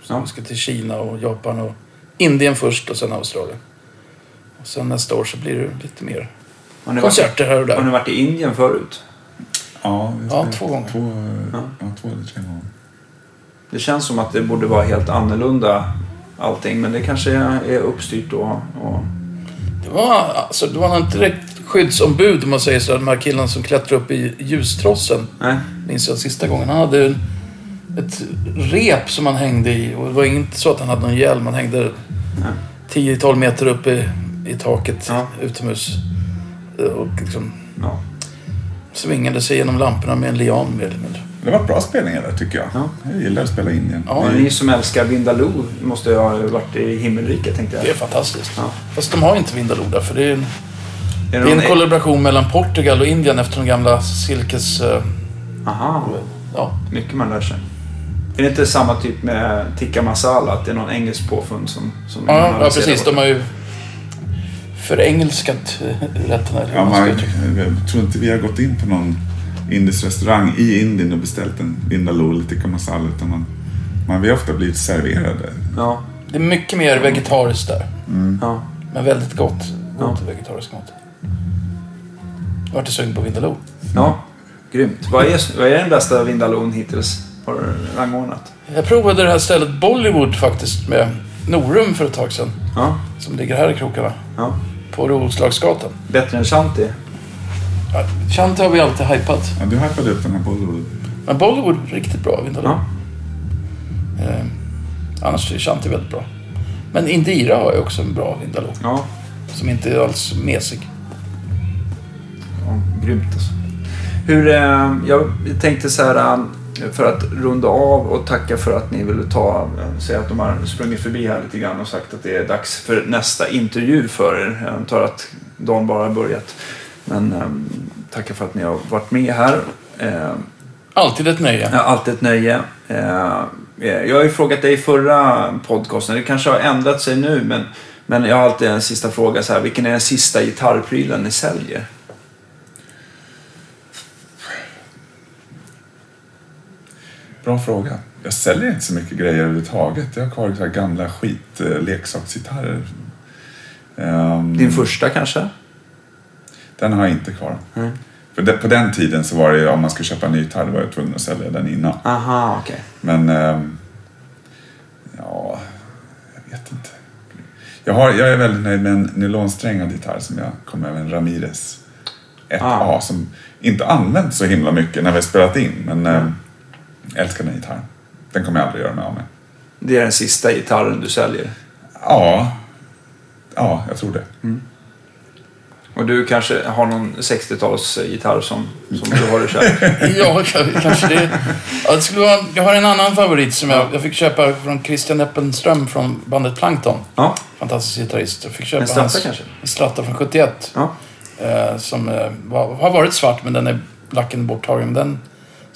Så Ja. vi ska till Kina och Japan och Indien först och sen Australien. Och sen nästa år så blir det lite mer Har ni, varit, konserter här och har ni där. varit i Indien förut? Ja, Ja, två gånger. Två, Ja. ja. två eller tre gånger. Det känns som att det borde vara helt annorlunda allting, men det kanske är uppstyrt då. Och... Det var, alltså, det var inte direkt skyddsombud om man säger så. De här killarna som klättrade upp i ljustrossen. Nej. Minns jag sista gången. Han hade en- ett rep som han hängde i. Och det var inte så att han hade någon hjälm. Han hängde Nej. 10-12 meter upp i, i taket Ja. utomhus. Och liksom Ja. svingade sig genom lamporna med en lian mer eller mindre. Det var bra spelningar där tycker jag. Ja. Jag gillar att spela Indien. Ja, ni som älskar Vindaloo måste ju ha varit i himmelriket, tänkte Det är jag. fantastiskt. Ja. Fast de har inte Vindaloo där. För det är en, Är det är en kollaboration mellan Portugal och Indien efter de gamla silkes... eh, Aha, Ja, mycket man lär sig. Är det inte samma typ med tikka masala? Att det är någon engelsk påfund som... som Ja, ja precis. De har ju förengelskat eh, rätterna. Ja, man jag tror inte vi har gått in på någon indisk restaurang i Indien och beställt en vindaloo eller tikka masala. Utan man, man vill ofta blivit serverade. Ja, det är mycket mer vegetariskt där. ja. Men väldigt gott. Ja. Gott vegetarisk mat. Jag vart sugen på Vindaloo. ja. Grymt. Vad är, vad är den bästa Vindaloon hittills? Har du rangordnat? Jag provade det här stället Bollywood faktiskt med Norum för ett tag sedan. Ja, Som ligger här i krokarna. ja. På Roslagsgatan. Bättre än Shanti? Ja, Shanti har vi alltid hypat. Ja, du hypade upp den här Bollywood. Men Bollywood, riktigt bra Vindaloo. Ja. Eh, annars är Shanti väldigt bra. Men Indira har ju också en bra Vindaloo. Ja, Som inte är alls mesig. ja grymt alltså. Hur, eh, jag tänkte så här, eh, för att runda av och tacka för att ni ville ta, säga att de har sprungit förbi här lite grann och sagt att det är dags för nästa intervju för er. Jag antar att dagen bara har börjat. Men eh, tacka för att ni har varit med här. Eh, Alltid ett nöje. Ja, alltid ett nöje. Eh, Jag har ju frågat dig i förra podcasten, det kanske har ändrat sig nu, men, men jag har alltid en sista fråga så här. Vilken är den sista gitarrprylen ni säljer? Bra fråga. Jag säljer inte så mycket grejer överhuvudtaget. Jag har kvar så här gamla skitleksaksgitarrer. Um, Din första kanske? Den har jag inte kvar. Mm. För det, på den tiden så var det om man skulle köpa en ny gitarr, var jag tvungen att sälja den innan. Aha, okej. Men... ehm, ja, jag vet inte. Jag, har, jag är väldigt nöjd med en nylonsträngad gitarr som jag kom med, en Ramirez 1A, Ah. som inte använts så himla mycket när vi spelat in. Men mm. Jag älskar den gitarren. Den kommer jag aldrig göra mig av med. Det är den sista gitarren du säljer? Ja, ja jag tror det. Och du kanske har någon 60-talsgitarr som, som du har i kär. Ja, kanske det. Ja, det skulle vara, jag har en annan favorit som jag, jag fick köpa från Christian Eppenström från bandet Plankton. Ja, Fantastisk gitarrist. Jag fick köpa En Strata kanske? En Strata från 71. ja. Eh, som eh, var, har varit svart, men den är lacken borttagen. Den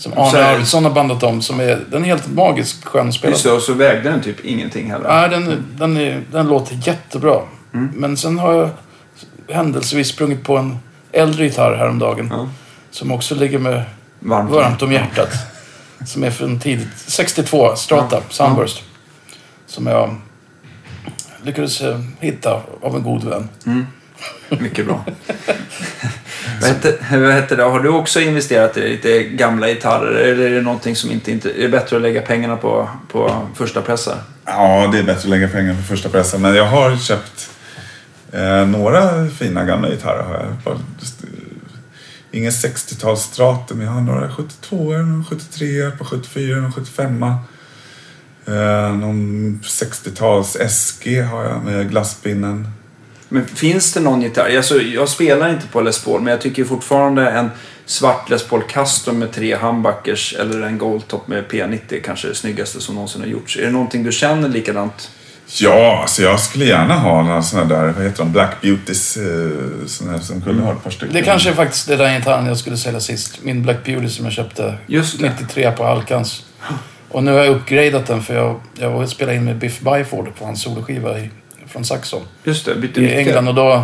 som Så Arne Arvidsson har bandat om. Som är, den är helt magisk skön att spela. Just det, och så vägde den typ ingenting heller. Nej, den, den, är, den låter jättebra. Mm. Men sen har jag händelsevis sprungit på en äldre gitarr häromdagen. Ja. Som också ligger med Varmt. varmt om hjärtat. Som är från tidigt 62, Strata, Ja. Sunburst. Som jag lyckades eh, hitta av en god vän. Mycket bra. vad, hette, vad hette det? Har du också investerat i lite gamla gitarrer? Eller är det någonting som inte, inte... Är bättre att lägga pengarna på, på första pressar? Ja, det är bättre att lägga pengar på första pressen. Men jag har köpt eh, några fina gamla gitarrer. Har jag. Eh, ingen 60-tals Strata, men jag har några 72 några 73 på 74 någon 75 eh, Någon 60-tals SG har jag med glasspinnen. Men finns det någon gitarr? Alltså, jag spelar inte på Les Paul, men jag tycker fortfarande en svart Les Paul Custom med tre humbuckers eller en Goldtop med P90 kanske är det snyggaste som någonsin har gjorts. Är det någonting du känner likadant? Ja, alltså jag skulle gärna ha några sådana där, vad heter de, Black Beauties, eh, såna här som kunde ha ett par stycken. Det kanske är faktiskt det där gitarren jag skulle sälja sist. Min Black Beauty som jag köpte Just det. 93 på Alkans. Och nu har jag uppgraderat den för jag, jag spelade in med Biff Byford på hans soloskiva i, från Saxon Just det, bytte i. England. Och då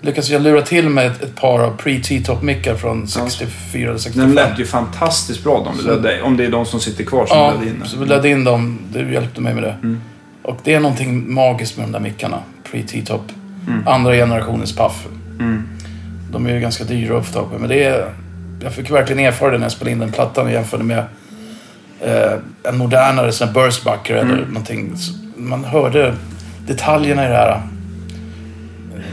lyckades jag lura till med ett, ett par av pre-T-top-mickar från 64 eller 65. Den lät ju fantastiskt bra de ledde, om det är de som sitter kvar som Ja, ledde in så vi ledde in dem. Du hjälpte mig med det. Mm. Och det är någonting magiskt med de där mickarna. Pre-T-top. Mm. Andra generationens Puff. Mm. De är ju ganska dyra att få tag på. Men det är... Jag fick verkligen erfara det när jag spelade in den plattan och jämförde med eh, en modernare sån här burstbucker eller Mm. någonting. Man hörde detaljerna i det här.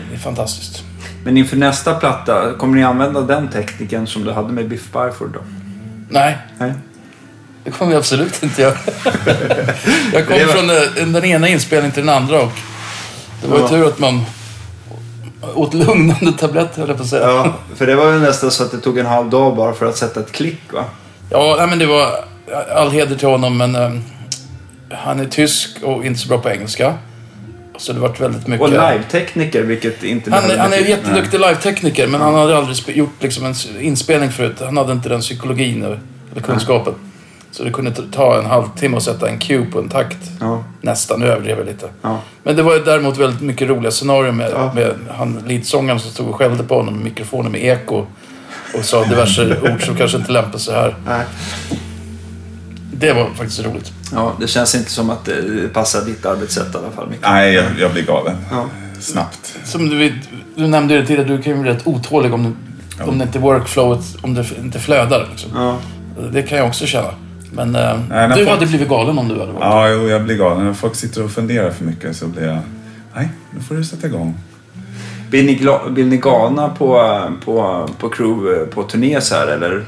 Det är fantastiskt. Men inför nästa platta, kommer ni använda den tekniken som du hade med Biff Byford då? Nej, Nej? det kommer jag absolut inte göra. jag kom var- från eh, den ena inspelningen till den andra och det var ju Ja. tur att man åt lugnande tabletter, höll jag på att säga. Ja, för det var ju nästan så att det tog en halv dag bara för att sätta ett klick va? Ja, nej, men det var all heder till honom, men eh, han är tysk och inte så bra på engelska. Så det vart väldigt mycket... Och live-tekniker, vilket inte Han, är- han är en jätteduktig live-tekniker, men han hade aldrig gjort liksom en inspelning förut. Han hade inte den psykologin eller kunskapen. Så det kunde ta en halvtimme att sätta en cue på en takt. Ja, Nästan, nu överdrev jag lite. ja. Men det var ju däremot väldigt mycket roliga scenarier med, Ja. med han leadsångaren som stod och skällde på honom med mikrofonen med eko. Och sa diverse ord som kanske inte lämpar sig här. Nej. Det var faktiskt roligt. ja, det känns inte som att det passar ditt arbetssätt i alla fall. Micke. Nej, jag, jag blir galen. Ja. Snabbt. Som du, vet, du nämnde ju det tidigare, du kan ju bli rätt otålig om, det- om det inte workflowet, om det inte flödar. Liksom. Ja. Det kan jag också känna. Men eh, när du folk- hade blivit galen om du hade varit Ja, jo, jag blir galen. När folk sitter och funderar för mycket så blir jag... Nej, nu får du sätta igång. Blir ni, gla- blir ni galna på, på, på crew på turné så här eller?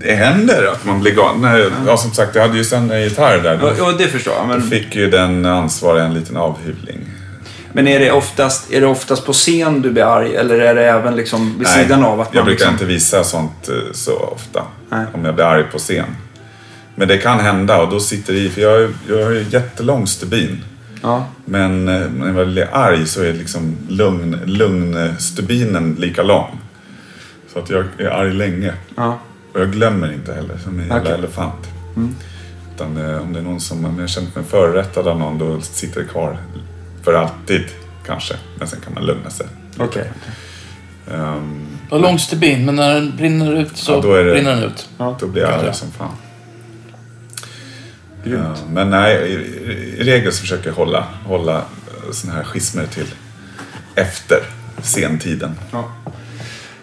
Det händer att man blir galen. Ja, som sagt, jag hade ju sen en gitarr där. Då, ja, det förstår jag. då Men, fick ju den ansvariga en liten avhyvling. men är, det oftast, är det oftast på scen du blir arg eller är det även liksom vid sidan av att man jag brukar liksom... inte visa sånt eh, så ofta. Nej. Om jag blir arg på scen. Men det kan hända och då sitter det i. För jag, jag har ju jättelång stubin. Ja, Men eh, när jag blir arg så är liksom lugn, lugn-stubinen lika lång. Så att jag är arg länge. ja. Och jag glömmer inte heller som en jävla Okej. elefant. Mm. Utan eh, om det är någon som om jag har känt mig förorättad av någon då sitter det kvar för alltid kanske. Men sen kan man lugna sig. Okej. Ehm, Du har lång stubin, men när den brinner ut så Ja, då är det- brinner den ut. då blir jag arg som fan. Ja, men nej, i, i- i regel så försöker jag hålla, hålla sådana här schismer till efter sentiden. Ja.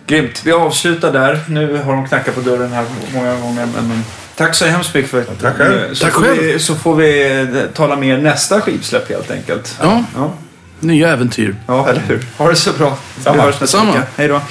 Grymt. Vi avslutar där. Nu har de knackat på dörren här många gånger. Men, tack så hemskt mycket för att... tack själv. Så, Tack får själv. Vi, så får vi eh, tala mer nästa skivsläpp helt enkelt. Ja, Ja, nya äventyr. ja eller hur? Ha det så bra. Samma. Vi hörs nästa Samma. vecka. Hej då.